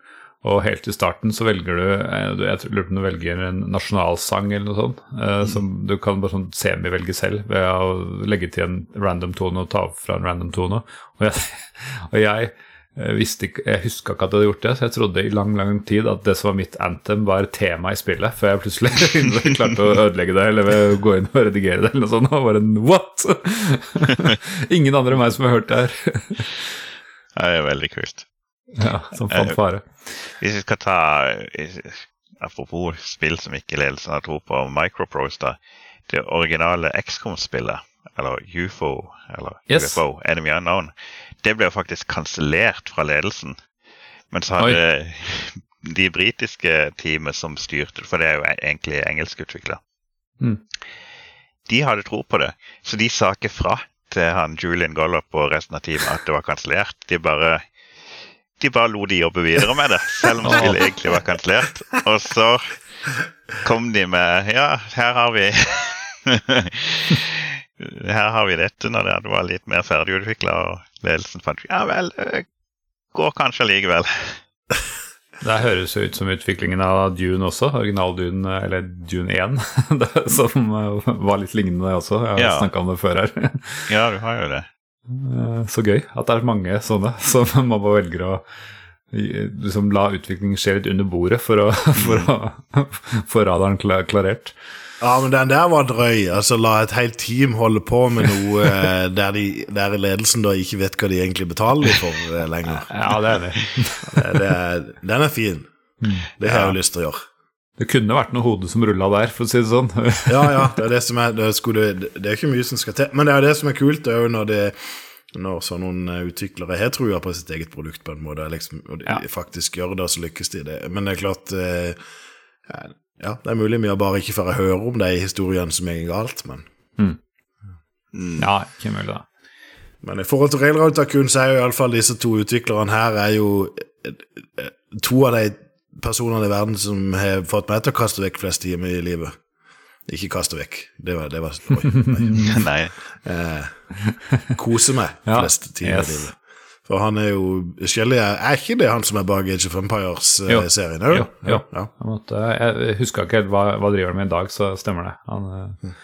Og helt i starten så velger du eh, Jeg lurer på om du velger en nasjonalsang eller noe sånt. eh, Som du kan bare sånn semivelge selv ved å legge til en random tone og ta opp fra en random tone. Og jeg, og jeg eh, visste ikke Jeg huska ikke at jeg hadde gjort det, så jeg trodde i lang lang tid at det som var mitt anthem, var tema i spillet, før jeg plutselig klarte å ødelegge det eller gå inn og redigere det eller noe sånt. Og bare en what?! Ingen andre enn meg som har hørt det her. Det er veldig kult. Ja, som fanfare. Hvis vi skal ta eh, Apropos spill som ikke ledelsen har tro på, Microprose, da. Det originale XCOM-spillet, eller UFO, eller Yes. UFO, Enemy Unknown, det ble jo faktisk kansellert fra ledelsen. Men så hadde de britiske teamet som styrte for det er jo egentlig engelskutvikla, Mm. de hadde tro på det. Så de sa ikke fra til han Julian Gollop og resten av teamet at det var kansellert. De bare de bare lot de jobbe videre med det, selv om spillet egentlig var kansellert. Og så kom de med Ja, her har vi Her har vi dette, når det var litt mer ferdigutvikla, og ledelsen fant Ja vel, det går kanskje allikevel. Det høres jo ut som utviklingen av Dune også, original Dune, eller Dune 1, som eh, var litt lignende også. Jeg har Ja. snakka om det før her. Ja, du har jo det. Eh, Så gøy at det er mange sånne som man bare velger å liksom la utviklingen skje litt under bordet for å for å få radaren klarert. Ja, men den der var drøy. Altså, La et helt team holde på med noe eh, der, de, der ledelsen da ikke vet hva de egentlig betaler for eh, lenger. Ja, det er det. Det, det, er- den er fin. Det har jeg jo lyst til å gjøre. Det kunne vært noe hode som rulla der, for å si det sånn. Ja, ja, det er det som er Det, skulle, det er ikke mye som skal til. Men det er det som er kult, det er jo når det når sånne utviklere har trua på sitt eget produkt, på en måte, liksom, og de Ja. faktisk gjør det, og så lykkes de i det. Men det er klart eh, Ja, det er mulig vi bare ikke får høre om de historiene som er galt, men Ja, ikke mulig, da. Men i forhold til Railroad Tycoon så er jo iallfall disse to utviklerne her er jo eh, to av de personene i verden som har fått meg til å kaste vekk flest timer i livet. Ikke kaste vekk, det var, det var oi, nei. Nei. Eh, kose meg Ja, flest timer yes. i livet. For han er jo Shelly er, er ikke det han som er bak Age of Empires-serien? Jo, jo. Ja. Jeg, måtte, jeg huska ikke helt hva, hva driver han med i dag, så stemmer det. Han, eh,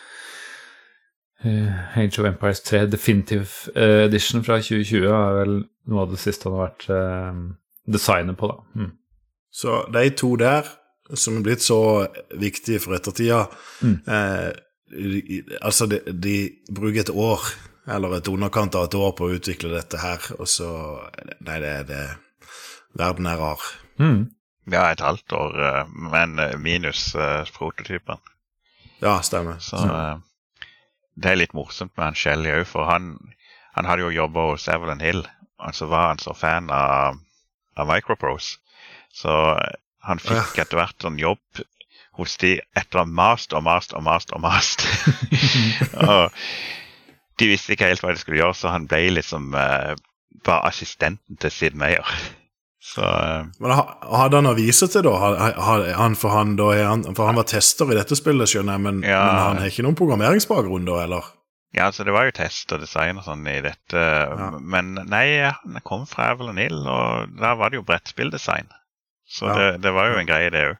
eh, Age of Empires 3 Definitive eh, Edition fra 2020 er vel noe av det siste han har vært uh, designet på, da. Mm. Så de to der, som er blitt så viktige for ettertida eh, de, Altså, de, de bruker et år, eller et underkant av et år, på å utvikle dette her, og så Nei, det er det Verden er rar. Mm. Ja, et halvt år, eh, men eh, minus eh, prototypen. Ja, stemmer. Så eh, det er litt morsomt med han Shelly òg, for han, han hadde jo jobba hos Evelyn Hill. Og så var han så fan av, av Microprose. Så eh, han fikk etter hvert sånn jobb hos de etter å ha mast og mast og mast og mast. og de visste ikke helt hva de skulle gjøre, så han ble liksom uh, bare assistenten til Sid Meyer. Så uh, Men ha- hadde han aviser til, da? Ha- ha- Han, for, han, da han, for han var tester i dette spillet, skjønner jeg, men, Ja. men han har ikke noen programmeringsbakgrunn, da, eller? Ja, altså det var jo test og design og sånn i dette, men nei, han kom fra Avalon Hill, og der var det jo brettspilldesign. Så Ja. det, det var jo en greie, det òg.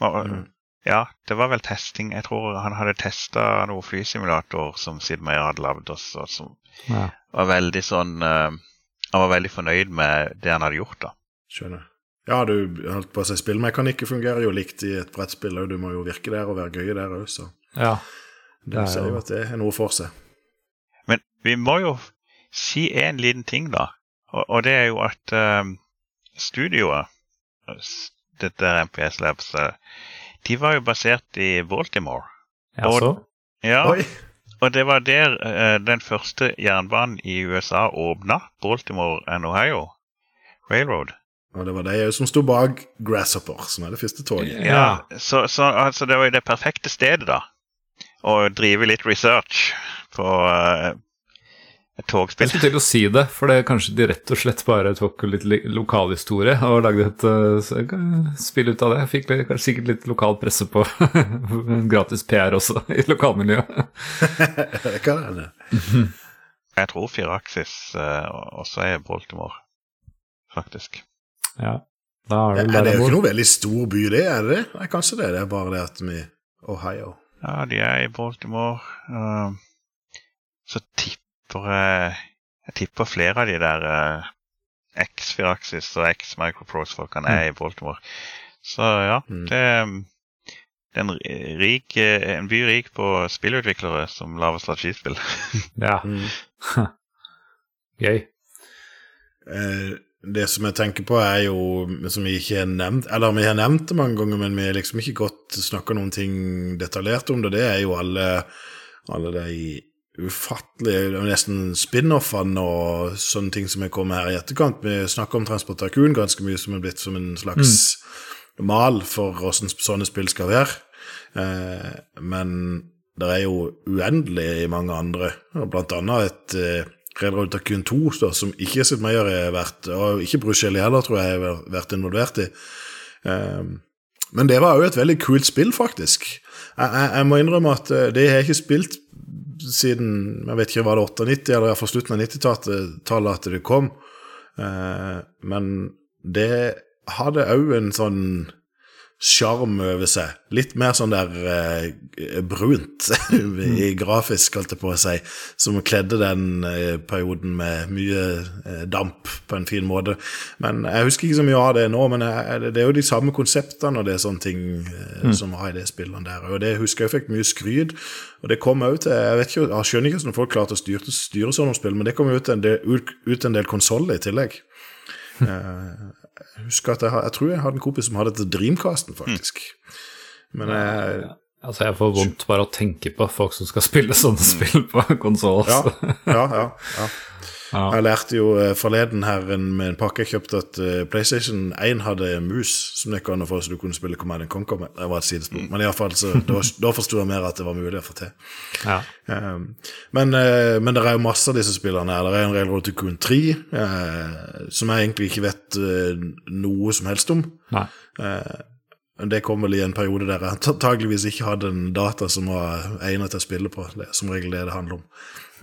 Mm. Ja, det var vel testing. Jeg tror han hadde testa noe flysimulator som Sid Meyer hadde lagd og som Ja. var veldig sånn uh, Han var veldig fornøyd med det han hadde gjort, da. Skjønner. Ja, du holdt på å si spillmekanikken fungerer jo likt i et brettspill, og du må jo virke der og være gøy der òg, så ja. det er ser jo- at det er noe for seg. Men vi må jo si en liten ting, da. Og, og det er jo at um, studioet, dette MPS Labs, de var jo basert i Baltimore. Jaså? Ja, Oi! og det var der uh, den første jernbanen i USA åpna. Baltimore and Ohio Railroad. Og det var de òg som sto bak Grasshopper, som er det første toget. Ja. Så, så altså, det var jo det perfekte stedet, da. Å drive litt research på et togspill. Jeg skulle til å si det, for det er kanskje de rett og slett bare tok litt li- lokalhistorie og lagde et uh, spill ut av det. Fikk kanskje sikkert litt lokal presse på gratis PR også i lokalmiljøet. Det kan hende. Jeg tror Firaxis uh, også er Baltimore, faktisk. Ja, da er det Er vel det er jo ikke noe veldig stor by, det? er det det? Nei, kanskje det. Det er bare det at vi Ohio. Ja, de er i Baltimore. Uh, så tipper jeg Jeg tipper flere av de der uh, X-Firaxis og X-Microprose-folkene er i Baltimore. Så ja, Mm. det, det er en, rik, eh, en by rik på spillutviklere som lager strategispill. Ja, Mm. gøy. Eh, det som jeg tenker på, er jo Som vi ikke har nevnt Eller vi har nevnt det mange ganger, men vi har liksom ikke godt snakka noen ting detaljert om det. Det er jo alle, alle de ufattelige Nesten spin-offene og sånne ting som er kommet her i etterkant. Vi snakker om Transport ganske mye som er blitt som en slags mal for hvordan sånne spill skal være. Eh, men det er jo uendelig mange andre, blant annet et eh, Red Road 2, da, som ikke Sid Meier har vært, og ikke Bruce heller, tror jeg, har vært involvert i. Eh, men det var jo et veldig kult spill, faktisk. Jeg, jeg, jeg må innrømme at eh, det har jeg ikke spilt siden jeg vet ikke, var det 98 eller iallfall slutten av 90-tallet at det kom. Eh, men det hadde òg en sånn sjarm over seg. Litt mer sånn der eh, brunt i grafisk, holdt jeg på å si, som kledde den eh, perioden med mye eh, damp på en fin måte. Men jeg husker ikke så mye av det nå, men jeg, det er jo de samme konseptene og det er sånne ting eh, som var i det spillene der. Og det husker jeg fikk mye skryt, og det kom òg til Jeg vet ikke, jeg skjønner ikke hvordan folk klarte å styre, styre sånne spill, men det kom ut en del, ut, ut en del konsoller i tillegg. Jeg husker at jeg, har- jeg tror jeg hadde en kompis som hadde et Dreamcasten, faktisk. Men jeg, Altså, jeg får vondt bare å tenke på folk som skal spille sånne spill på konsoll. ja, ja, ja, ja. Ja. Jeg lærte jo eh, forleden her med en pakke jeg kjøpte, at eh, PlayStation 1 hadde mus som det gikk an å få, så du kunne spille Command Conquer med. Det var et sidespor. Men i alle fall, så da, da forsto jeg mer at det var mulig å få til. Ja. Um, men, eh, men det er jo masse av disse spillene her. Det er en Railroad to Coon 3, uh, som jeg egentlig ikke vet uh, noe som helst om. Nei. Uh, det kom vel i en periode der jeg antageligvis ikke hadde en data som var egnet til å spille på. Det er som regel det det handler om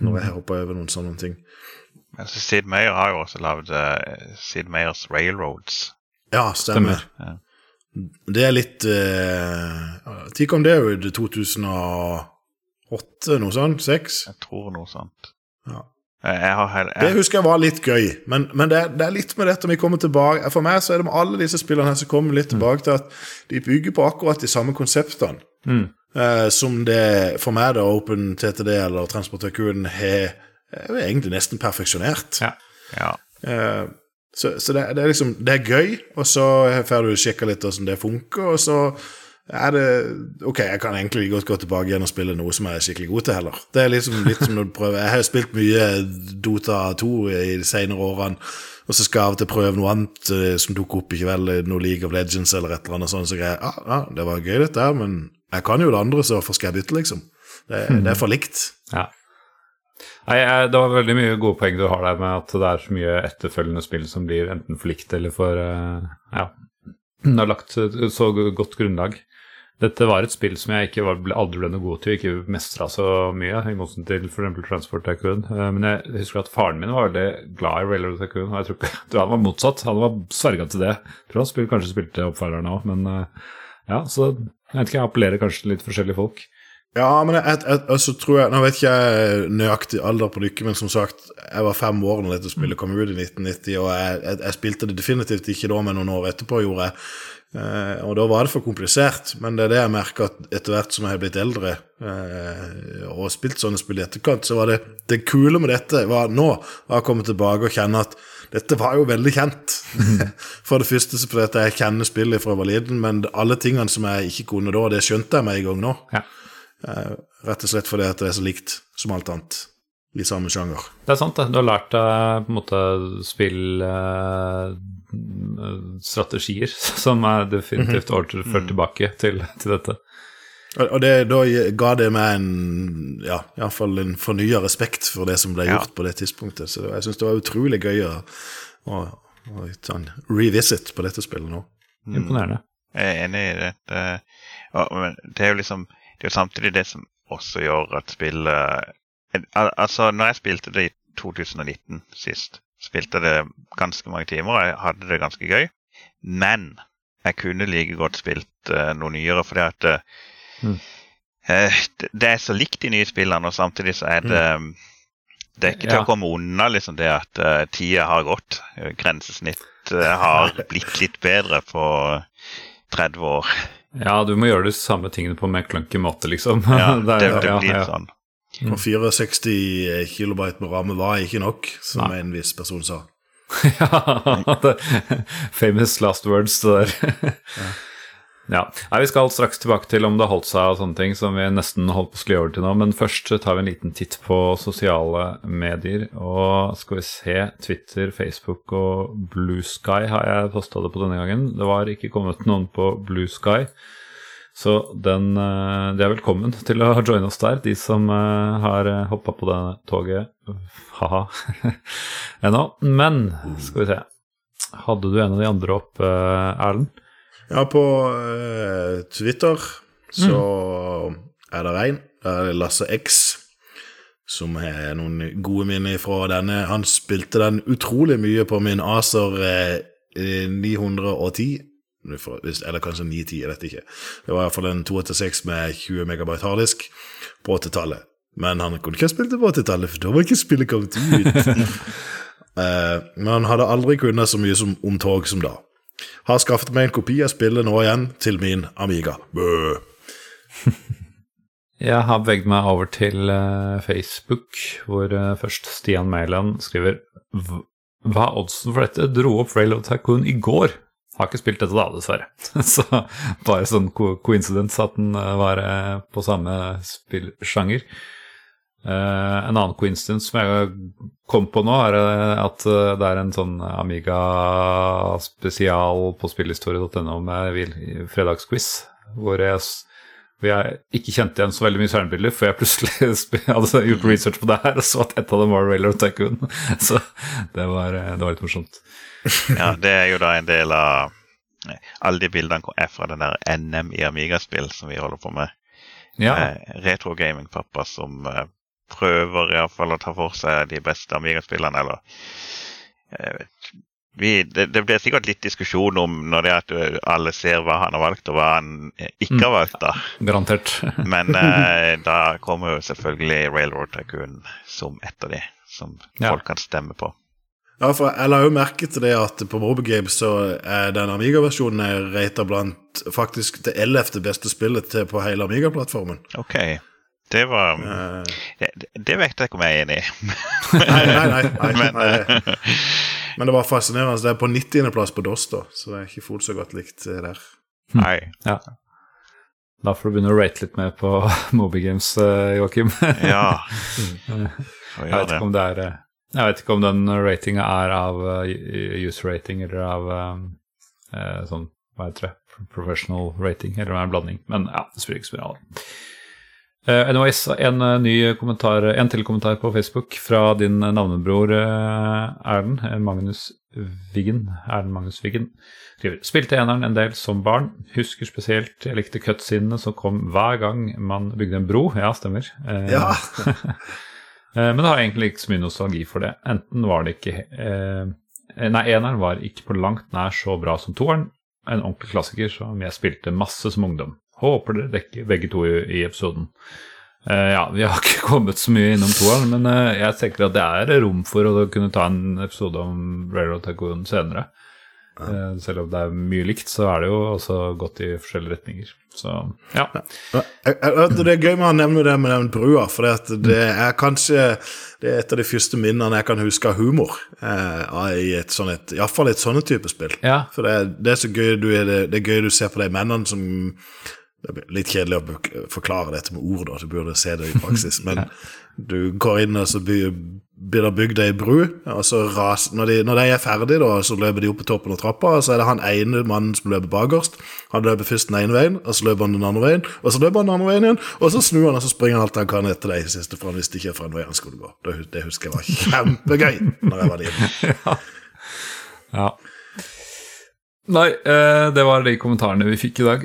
når jeg hopper over noen sånne ting. Men så Sid Meier har jo også lagd uh, Sid Meiers Railroads. Ja, stemmer. Stemmer. Ja. Det er litt Når kom det ut? 2008, noe sånt? 6? Jeg tror noe sånt. Ja. Jeg, jeg har jeg... Det husker jeg var litt gøy, men, men det, er, det er litt med dette vi kommer tilbake For meg så er det med alle disse spillene her som kommer litt tilbake til at de bygger på akkurat de samme konseptene. Mm. uh, som det for meg, da, Open TTD eller Transportøkuren har er jo egentlig nesten perfeksjonert. Ja. ja. Eh, så så det, det er liksom Det er gøy, og så får du sjekka litt hvordan det funker, og så er det Ok, jeg kan egentlig godt gå tilbake igjen og spille noe som jeg er skikkelig god til, heller. Det er liksom litt som når du prøver Jeg har spilt mye Dota 2 i de senere årene, og så skal jeg av og til prøve noe annet eh, som dukker opp, ikke vel, noe League of Legends eller et eller annet sånt, så greier ah, ah, det var gøy, dette her, men jeg kan jo det andre, så hvorfor skal jeg bytte, liksom? Det, det er for likt. Ja. Nei, Det var veldig mye gode poeng du har der med at det er så mye etterfølgende spill som blir enten for likt eller for eh, Ja. Det har lagt så godt grunnlag. Dette var et spill som jeg ikke var, aldri ble noe god til, ikke mestra så mye, i motsetning til f.eks. Transport Tycoon. Eh, Men jeg husker at faren min var veldig glad i Railroad Tycoon. Og jeg tror ikke, han var motsatt. Han var sverga til det. Jeg tror han spil, kanskje spilte oppfølgeren òg, men eh, ja, så jeg vet ikke, jeg appellerer kanskje til litt forskjellige folk. Ja, men jeg, jeg, altså, tror jeg Nå vet ikke jeg nøyaktig alder på dere, men som sagt, jeg var fem år da dette spillet kom ut i 1990, og jeg, jeg, jeg spilte det definitivt ikke da, men noen år etterpå gjorde jeg. Eh, og da var det for komplisert, men det er det jeg merker at etter hvert som jeg har blitt eldre eh, og spilt sånne spill i etterkant, så var det det kule med dette var nå var å komme tilbake og kjenne at dette var jo veldig kjent. For det første så fordi jeg kjenner spillet fra jeg var liten, men alle tingene som jeg ikke kunne da, det skjønte jeg med en gang nå. Ja. Eh, Rett og slett fordi at det er så likt som alt annet i samme sjanger. Det er sant, det. Du har lært deg på en måte spill eh, strategier som er definitivt år til- ført tilbake til, til dette. Og det, da ga det meg en ja, iallfall en fornya respekt for det som ble Ja. gjort på det tidspunktet. Så jeg syns det var utrolig gøy å, å, å ta en revisit på dette spillet nå. Imponerende. Jeg er enig i det. det og, men det er jo liksom Det er jo samtidig det som også gjør at spillet Altså, når jeg spilte det i 2019 sist, spilte det ganske mange timer, og jeg hadde det ganske gøy. Men jeg kunne like godt spilt uh, noe nyere, fordi at eh, Mm. eh, det, er så likt de nye spillene, og samtidig så er det Det er ikke til Ja. å komme unna liksom det at uh, tida har gått. Grensesnitt uh, har blitt litt bedre på 30 år. Ja, du må gjøre de samme tingene på en mer clunky måte, liksom. Ja, det, det, det blir ja. sånn. Og 64 kilobyte med ramme var ikke nok, som Nei. en viss person sa. ja, det, famous last words, det der. ja. Nei, Vi skal straks tilbake til om det har holdt seg og sånne ting, som vi nesten holdt på å skli over til nå. Men først tar vi en liten titt på sosiale medier. Og skal vi se Twitter, Facebook og Blue Sky har jeg posta det på denne gangen. Det var ikke kommet noen på Blue Sky. Så den, eh, de er velkommen til å joine oss der, de som eh, har hoppa på det toget. Ha-ha. Ennå. Men skal vi se. Hadde du en av de andre opp, eh, Erlend? Ja, på uh, Twitter så er det en. Det er Lasse X, som har noen gode minner fra denne. Han spilte den utrolig mye på min Acer eh, 910. Eller kanskje 910, jeg vet ikke. Det var iallfall en 286 med 20 megabyte harddisk på 80-tallet. Men han kunne ikke ha spilt det på 80-tallet, for da var ikke spillet kommet ut. uh, men han hadde aldri kunnet så mye som om tog som da. Har skaffet meg en kopi av spillet nå igjen til min Amiga. Bø. Jeg har beveget meg over til eh, Facebook, hvor eh, først Stian Mæland skriver Hva er oddsen for dette? Dro opp Railroad Tycoon i går. Har ikke spilt dette da, dessverre. Så bare sånn co coincidence at den eh, var på samme spillsjanger. Eh, en annen coincidence som jeg kom på nå, er eh, at eh, det er en sånn Amiga-spesial på spillhistorie.no med fredagsquiz, hvor jeg, hvor jeg ikke kjente igjen så veldig mye stjernebilder, før jeg plutselig hadde gjort research på det her og så at et av dem var Railroad Tycoon. Så det var, det var litt morsomt. Ja, det er jo da en del av Alle de bildene er fra den der NM i Amiga-spill som vi holder på med. Ja, Eh, Retro Gaming-pappa som eh, prøver i hvert fall å ta for seg de beste Amiga-spillene, eller jeg vet, vi, det, det blir sikkert litt diskusjon om når det er at eh, alle ser hva han har valgt, og hva han eh, ikke har valgt. da. garantert. Men eh, da kommer jo selvfølgelig Railroad Tycoon som et av de som Ja. folk kan stemme på. Ja, for jeg la jo merke til det at på Mobile Games så er den Amiga-versjonen rata blant faktisk det ellevte beste spillet til på hele Amiga-plattformen. OK. Det var Eh, det, det- det vet jeg ikke om jeg er enig i. Nei, nei, nei. nei, Men, nei. Men det var fascinerende. Det er på 90.-plass på DOS, da, så det er ikke fullt så godt likt eh, der. nei. Ja. Da får du begynne å rate litt mer på Mobygames, eh, Joakim. Ja. Jeg vet ikke om det er Jeg vet ikke om den ratinga er av user rating eller av eh, eh, sånn, hva heter det, professional rating, eller om det er en blanding. Men ja, det spiller ikke så mye rolle. Eh, anyways, en uh, ny kommentar, en til kommentar på Facebook fra din navnebror uh, Erlend, eh, Magnus Wiggen. Erlend Magnus Wiggen. Skriver Spilte eneren en del som barn. Husker spesielt jeg likte cutscenene som kom hver gang man bygde en bro. Ja, stemmer. Uh, Ja. Eh, Men det har egentlig ikke så mye nostalgi for det. Enten var det ikke eh, Nei, eneren var ikke på langt nær så bra som toeren. En ordentlig klassiker som jeg spilte masse som ungdom. Håper dere dekker begge to i, i episoden. Uh, ja, vi har ikke kommet så mye innom toeren, men uh, jeg tenker at det er rom for å kunne ta en episode om Railroad Tycoon senere. Uh, selv om det er mye likt, så er det jo også gått i forskjellige retninger. Så ja. Det er gøy med å nevne det med den brua, for det, er kanskje det er et av de første minnene jeg kan huske av humor. Eh, i et sånt et, Iallfall et sånne type spill. ja. For det, er- det er så gøy du, det, det er gøy du ser på de mennene som det blir Litt kjedelig å forklare dette med ord, da, du burde se det i praksis. Men du går inn og så begynner blir det bygd ei bru, og så ras, når, de, når de er ferdige, da, så løper de opp på toppen av trappa, og så er det han ene mannen som løper bakerst. Han løper først den ene veien, og så løper han den andre veien, og så løper han den andre veien igjen, og så snur han og så springer han alt han kan etter de siste, for han visste ikke hvilken vei han skulle gå. Det, det husker jeg var kjempegøy når jeg var liten. Ja. Nei, eh, det var de kommentarene vi fikk i dag.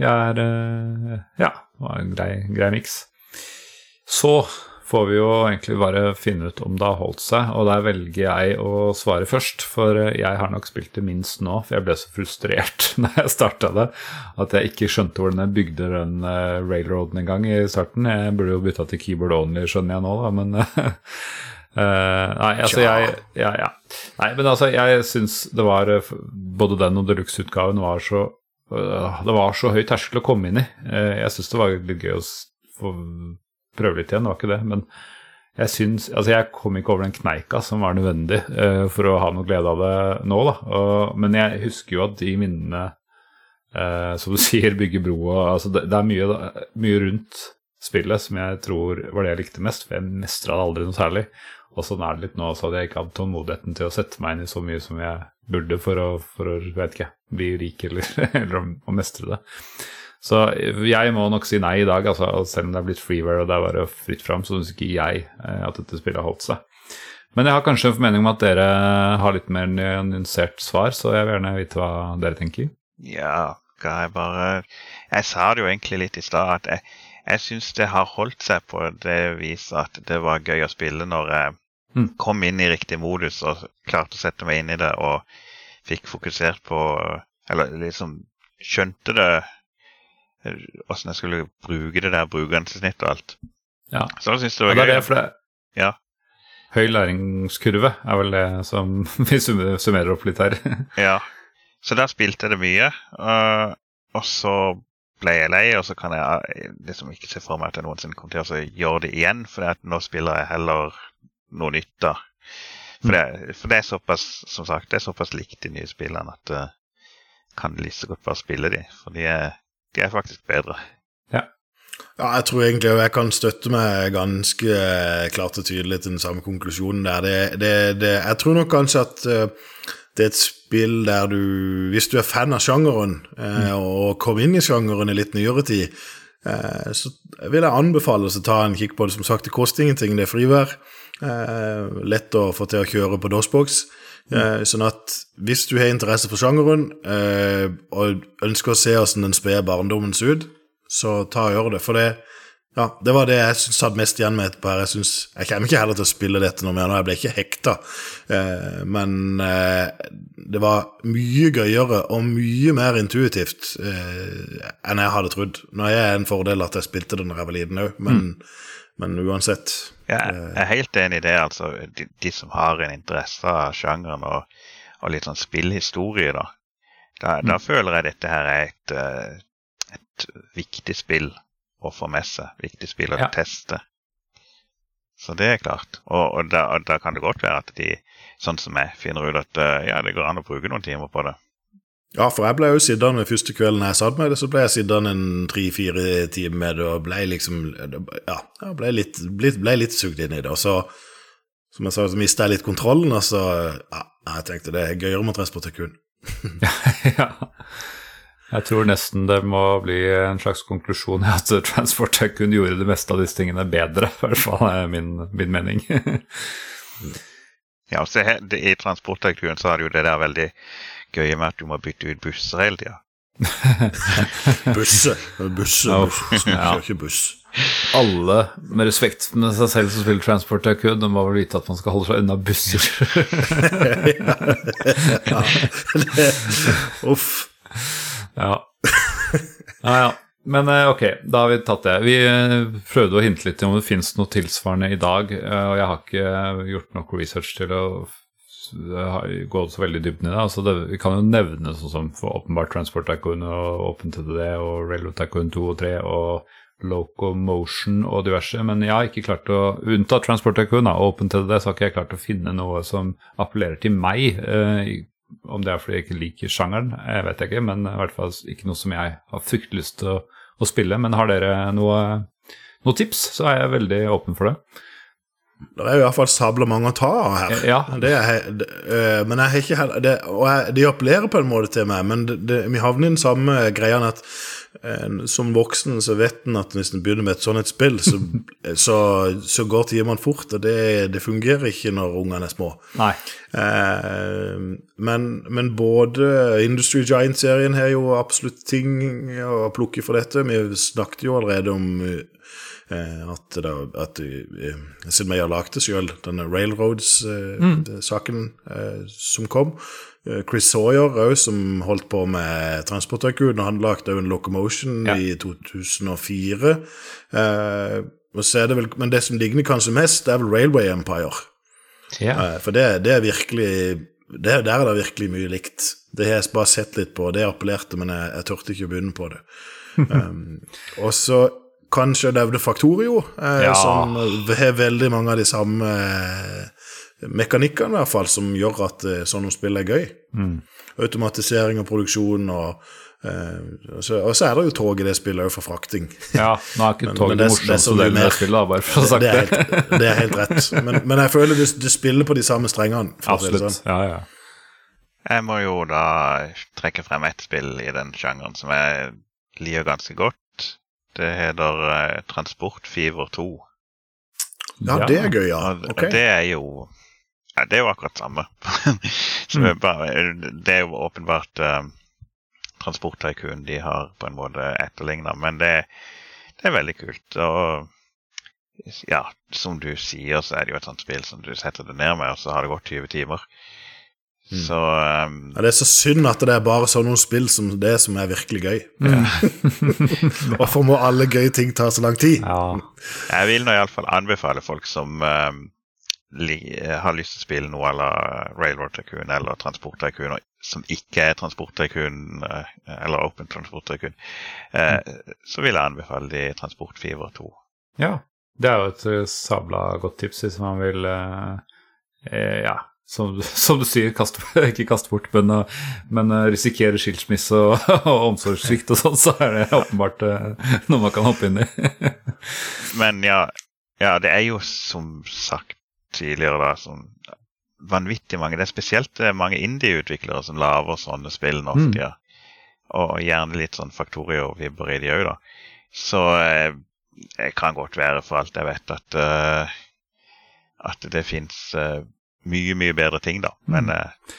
Jeg er eh, Ja, det var en grei, grei miks. Så får vi jo egentlig bare finne ut om det har holdt seg, og der velger jeg å svare først. For eh, jeg har nok spilt det minst nå, for jeg ble så frustrert når jeg starta det, at jeg ikke skjønte hvordan jeg bygde den eh, railroaden en gang i starten. Jeg burde jo bytta til keyboard only, skjønner jeg nå, da, men Uh, nei, altså jeg ja, ja. Nei, men altså, jeg syns det var Både den og deluxe-utgaven var så Det var så høy terskel å komme inn i. Eh, jeg syns det var litt gøy å få prøve litt igjen, det var ikke det. Men jeg syns Altså, jeg kom ikke over den kneika som var nødvendig eh, for å ha noe glede av det nå, da. Men jeg husker jo at de minnene eh, som du sier, bygge bro og altså det er mye, mye rundt spillet som jeg tror var det jeg likte mest, for jeg mestra det aldri noe særlig. Og sånn er det litt nå, så hadde jeg ikke hadde tålmodigheten til å sette meg inn i så mye som jeg burde for å, for å vet ikke, bli rik eller, eller å, mestre det. Så jeg må nok si nei i dag, altså, selv om det er blitt freeware og det er bare fritt fram, så syns ikke jeg eh, at dette spillet har holdt seg. Men jeg har kanskje en formening om at dere har litt mer nyansert svar, så jeg vil gjerne vite hva dere tenker. Ja, jeg bare Jeg sa det jo egentlig litt i stad, at jeg, jeg syns det har holdt seg på det viset at det var gøy å spille når jeg Mm. Kom inn i riktig modus og klarte å sette meg inn i det og fikk fokusert på Eller liksom skjønte det åssen jeg skulle bruke det der brukergrensesnittet og alt. Ja. Så jeg synes det var det er gøy. det, for det Ja. Høy læringskurve er vel det som vi summerer opp litt her. Ja. Så der spilte jeg det mye. øh, og så ble jeg lei, og så kan jeg liksom ikke se for meg at jeg noensinne kommer til å gjøre det igjen, for nå spiller jeg heller noe nytt, da. For det, for det er såpass som sagt, det er såpass likt de nye spillene at uh, kan like så godt bare spille de, for de er, de er faktisk bedre. Ja, jeg tror egentlig jeg kan støtte meg ganske eh, klart og tydelig til den samme konklusjonen der. Det, det, det, jeg tror nok kanskje at uh, det er et spill der du Hvis du er fan av sjangeren, uh, og kom inn i sjangeren i litt nyere tid, uh, så vil jeg anbefale å ta en kikk på det. Som sagt, det koster ingenting, det er frivær. Lett å få til å kjøre på DOSBox. Mm. Sånn at hvis du har interesse for sjangeren, og ønsker å se hvordan den spede barndommen ser ut, så ta og gjør det. For det, ja, det var det jeg satt mest igjen med etterpå. Jeg, synes, jeg kommer ikke heller til å spille dette noe mer nå, jeg ble ikke hekta. Eh, men eh, det var mye gøyere og mye mer intuitivt eh, enn jeg hadde trodd. Nå er det en fordel at jeg spilte det når jeg var liten òg, men, mm. men, uansett. Ja, jeg er helt enig i det. altså. De, de som har en interesse av sjangeren og, og litt sånn spillhistorie, da. Da, mm. da, føler jeg dette her er et, eh, et viktig spill å få med seg. Viktig spill å ja. teste. Så det er klart. Og, og, da, og, da, kan det godt være at de, sånn som jeg, finner ut at uh, ja, det går an å bruke noen timer på det. Ja, for jeg ble jo sittende første kvelden jeg satt med det, så ble jeg sittende en tre-fire timer med det og ble liksom Ja, jeg ble litt, ble, ble litt sugd inn i det. Og så, som jeg sa, så mista jeg litt kontrollen, og så Ja, jeg tenkte det er gøyere med Transport Tycoon. ja. Jeg tror nesten det må bli en slags konklusjon i at Transport Tycoon gjorde det meste av disse tingene bedre. I hvert fall er min, min mening. ja, så I Transport Tycoon så er det jo det der veldig gøye med at du må bytte ut busser hele tida. busse. Busse. Busse. Ja. ikke buss. Alle med respekt med seg selv som spiller Transport Tycoon, de må vel vite at man skal holde seg unna busser. ja, uff. Ja. ja, ja. Men eh, ok, da har vi tatt det. Vi eh, prøvde å hinte litt om det finnes noe tilsvarende i dag. Eh, og jeg har ikke gjort nok research til å gå så veldig dybden i. Altså det. Vi kan jo nevne sånn som for åpenbart Transport Tycoon og OpenTDD og Railroad Tycoon 2 og 3 og Locomotion og diverse. Men jeg har ikke klart å unnta Transport Tycoon og OpenTDD, så har ikke jeg klart å finne noe som appellerer til meg. Om det er fordi jeg ikke liker sjangeren, jeg vet ikke, men i hvert fall ikke noe som jeg har fryktelig lyst til å, å, spille. Men har dere noe, noe, tips, så er jeg veldig åpen for det. Det er jo iallfall sabla mange å ta av her. Ja. Det er, det, uh, men jeg har ikke det, Og jeg, de appellerer på en måte til meg, men det, vi havner i den samme greia at som voksen så vet en at hvis en begynner med et sånt et spill, så, så, så går timene fort, og det, det, fungerer ikke når ungene er små. Eh, men, men, både Industry Giant-serien har jo absolutt ting å plukke for dette. Vi snakket jo allerede om eh, at, da, at eh, laget det sjøl, denne Railroads-saken eh, mm. som kom Eh, Chris Sawyer òg, som holdt på med Transporttycoon. Han lagde en Locomotion ja. i 2004. Eh, det vel, men det som ligner kanskje mest, det er vel Railway Empire. Ja. Eh, for det, det, er virkelig det, Der er det virkelig mye likt. Det har jeg bare sett litt på, det appellerte, men jeg, jeg tørte ikke å begynne på det. um, og så kanskje Devde Factorio, eh, ja. som har veldig mange av de samme eh, mekanikkene i hvert fall som gjør at uh, sånne spill er gøy. Mm. Automatisering og produksjon og uh, så, Og så er det jo tog i det spillet òg for frakting. Ja, nå er ikke toget det, morsomste delen av spillet, bare for å ha sagt det. Er helt, det er helt rett. Men, men jeg føler du, du, spiller på de samme strengene. Absolutt. Sånn. Ja, ja. Jeg må jo da trekke frem ett spill i den sjangeren som jeg liker ganske godt. Det heter uh, Transport Fever 2. Ja, det er gøy, ja. Okay. Det er jo ja, det er jo akkurat samme. mm. bare, det er jo åpenbart um, Transporttycoon de har på en måte etterligna, men det, det, er veldig kult. Og ja, som du sier, så er det jo et sånt spill som du setter det ned med, og så har det gått 20 timer. Mm. Så um, ja, Det er så synd at det er bare sånne spill som det som er virkelig gøy. Mm. Hvorfor må alle gøye ting ta så lang tid? Ja. Jeg vil nå iallfall anbefale folk som um, har lyst til å spille noe eller Railroad Tycoon eller Transport Tycoon som ikke er Transport Tycoon eh, eller Open Transport Tycoon, uh, mm. så vil jeg anbefale de Transport Fever 2. Ja, det er jo et eh, sabla godt tips hvis man vil ja, som, som, du sier, kaste, ikke kaste bort, men, uh, men uh, risikere skilsmisse og, og omsorgssvikt og sånn, så er det åpenbart uh, noe man kan hoppe inn i. men ja, ja, det er jo som sagt tidligere, da, sånn vanvittig mange. Det er spesielt mange indie-utviklere som lager sånne spill nå for tida. Mm. Og gjerne litt sånn Factorio-vibber i de òg, da. Så eh, det kan godt være, for alt jeg vet, at, uh, at det fins uh, mye, mye bedre ting, da. Men uh,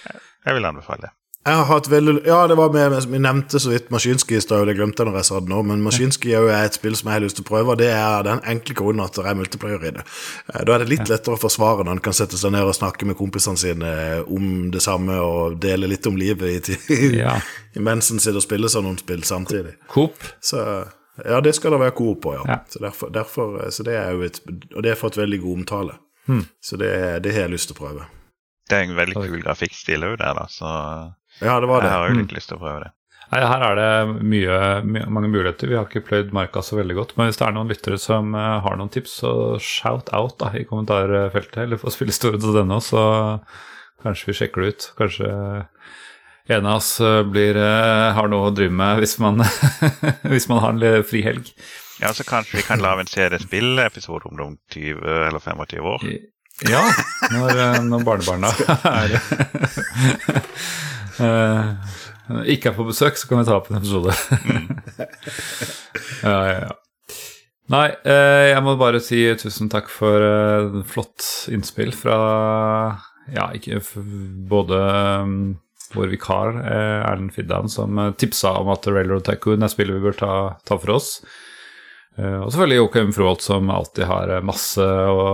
jeg vil anbefale det. Jeg har hatt veldig, ja, det var med, Vi nevnte så vidt Maskinski i stad, det glemte jeg når jeg sa det nå. Men Maskinski er jo et spill som jeg har lyst til å prøve, og det er den enkle grunnen at det er multiplayer i det. Da er det litt lettere å forsvare når en kan sette seg ned og snakke med kompisene sine om det samme og dele litt om livet i, ja. mens en sitter og spiller sånn noen spill samtidig. Coop. Så ja, det skal det være coop på, ja. ja. Så, derfor, derfor, så, det er jo et Og det har fått veldig god omtale. Hmm. Så det, det, har jeg lyst til å prøve. Det er en veldig kul grafikkstil òg der, da, så ja, det var det. jeg har jo litt hmm. lyst til å prøve det. Nei, Her er det mye, mange muligheter. Vi har ikke pløyd marka så veldig godt. Men hvis det er noen lyttere som uh, har noen tips, så shout out da, i kommentarfeltet. Eller på spillhistorie.no, så kanskje vi sjekker det ut. Kanskje en av oss eh, blir, eh, har noe å drive med hvis man, hvis man har en frihelg. Ja, så kanskje vi kan lage en CD-spill-episode om noen 20 eller 25 år. Ja, når, eh, når barnebarna er ikke er på besøk, så kan vi ta opp en episode. Mm. ja, ja, ja. Nei, jeg må bare si tusen takk for flott innspill fra ja, ikke både vår vikar eh, Erlend Fiddan, som eh, tipsa om at Railroad Tycoon er spillet vi bør ta, ta for oss. Eh, og selvfølgelig Joakim Froholt, som alltid har masse å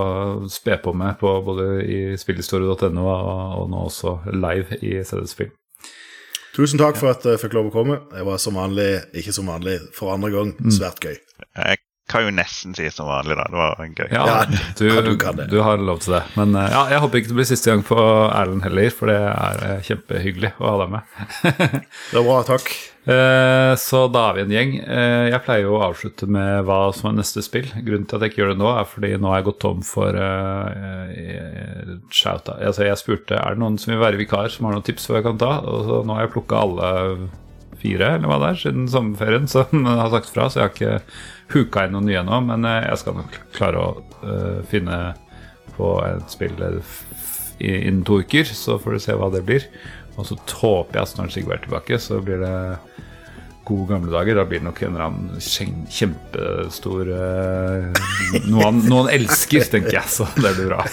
spe på med på både i spillhistorie.no og, og nå også live i CD-spill. Tusen takk for at jeg fikk lov å komme. Det var som vanlig, ikke som vanlig, for andre gang mm. svært gøy. Jeg kan jo nesten si som vanlig, da. Det var gøy. Ja, du, du, har lov til det. Men eh, ja, jeg håper ikke det blir siste gang på Erlend heller, for det er eh, kjempehyggelig å ha deg med. det var bra, takk. Eh, så da er vi en gjeng. Jeg pleier jo å avslutte med hva som er neste spill. Grunnen til at jeg ikke gjør det nå, er fordi nå har jeg gått tom for Shouta shout Altså, jeg spurte er det noen som vil være vikar, som har noen tips hva jeg kan ta. Og så nå har jeg plukka alle fire eller hva det er, siden sommerferien som har sagt fra, så jeg har ikke huka inn noen nye nå, men eh, jeg skal nok klare å uh, finne på et spill innen to uker, så får du se hva det blir. Og så håper jeg at når Sigurd er tilbake, så blir det gode gamle dager. Da blir det nok en eller annen kjempestor uh, noe, han, elsker, tenker jeg, så det blir bra.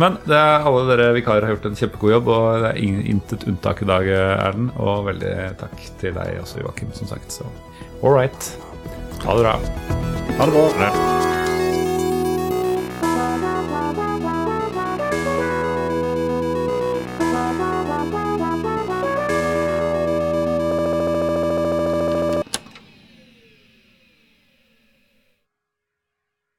Men er, alle dere vikarer har gjort en kjempegod jobb, og det er intet unntak i dag, Erlend. Og veldig takk til deg også, Joakim, som sagt. Så All right. Ha det bra. Ha det bra.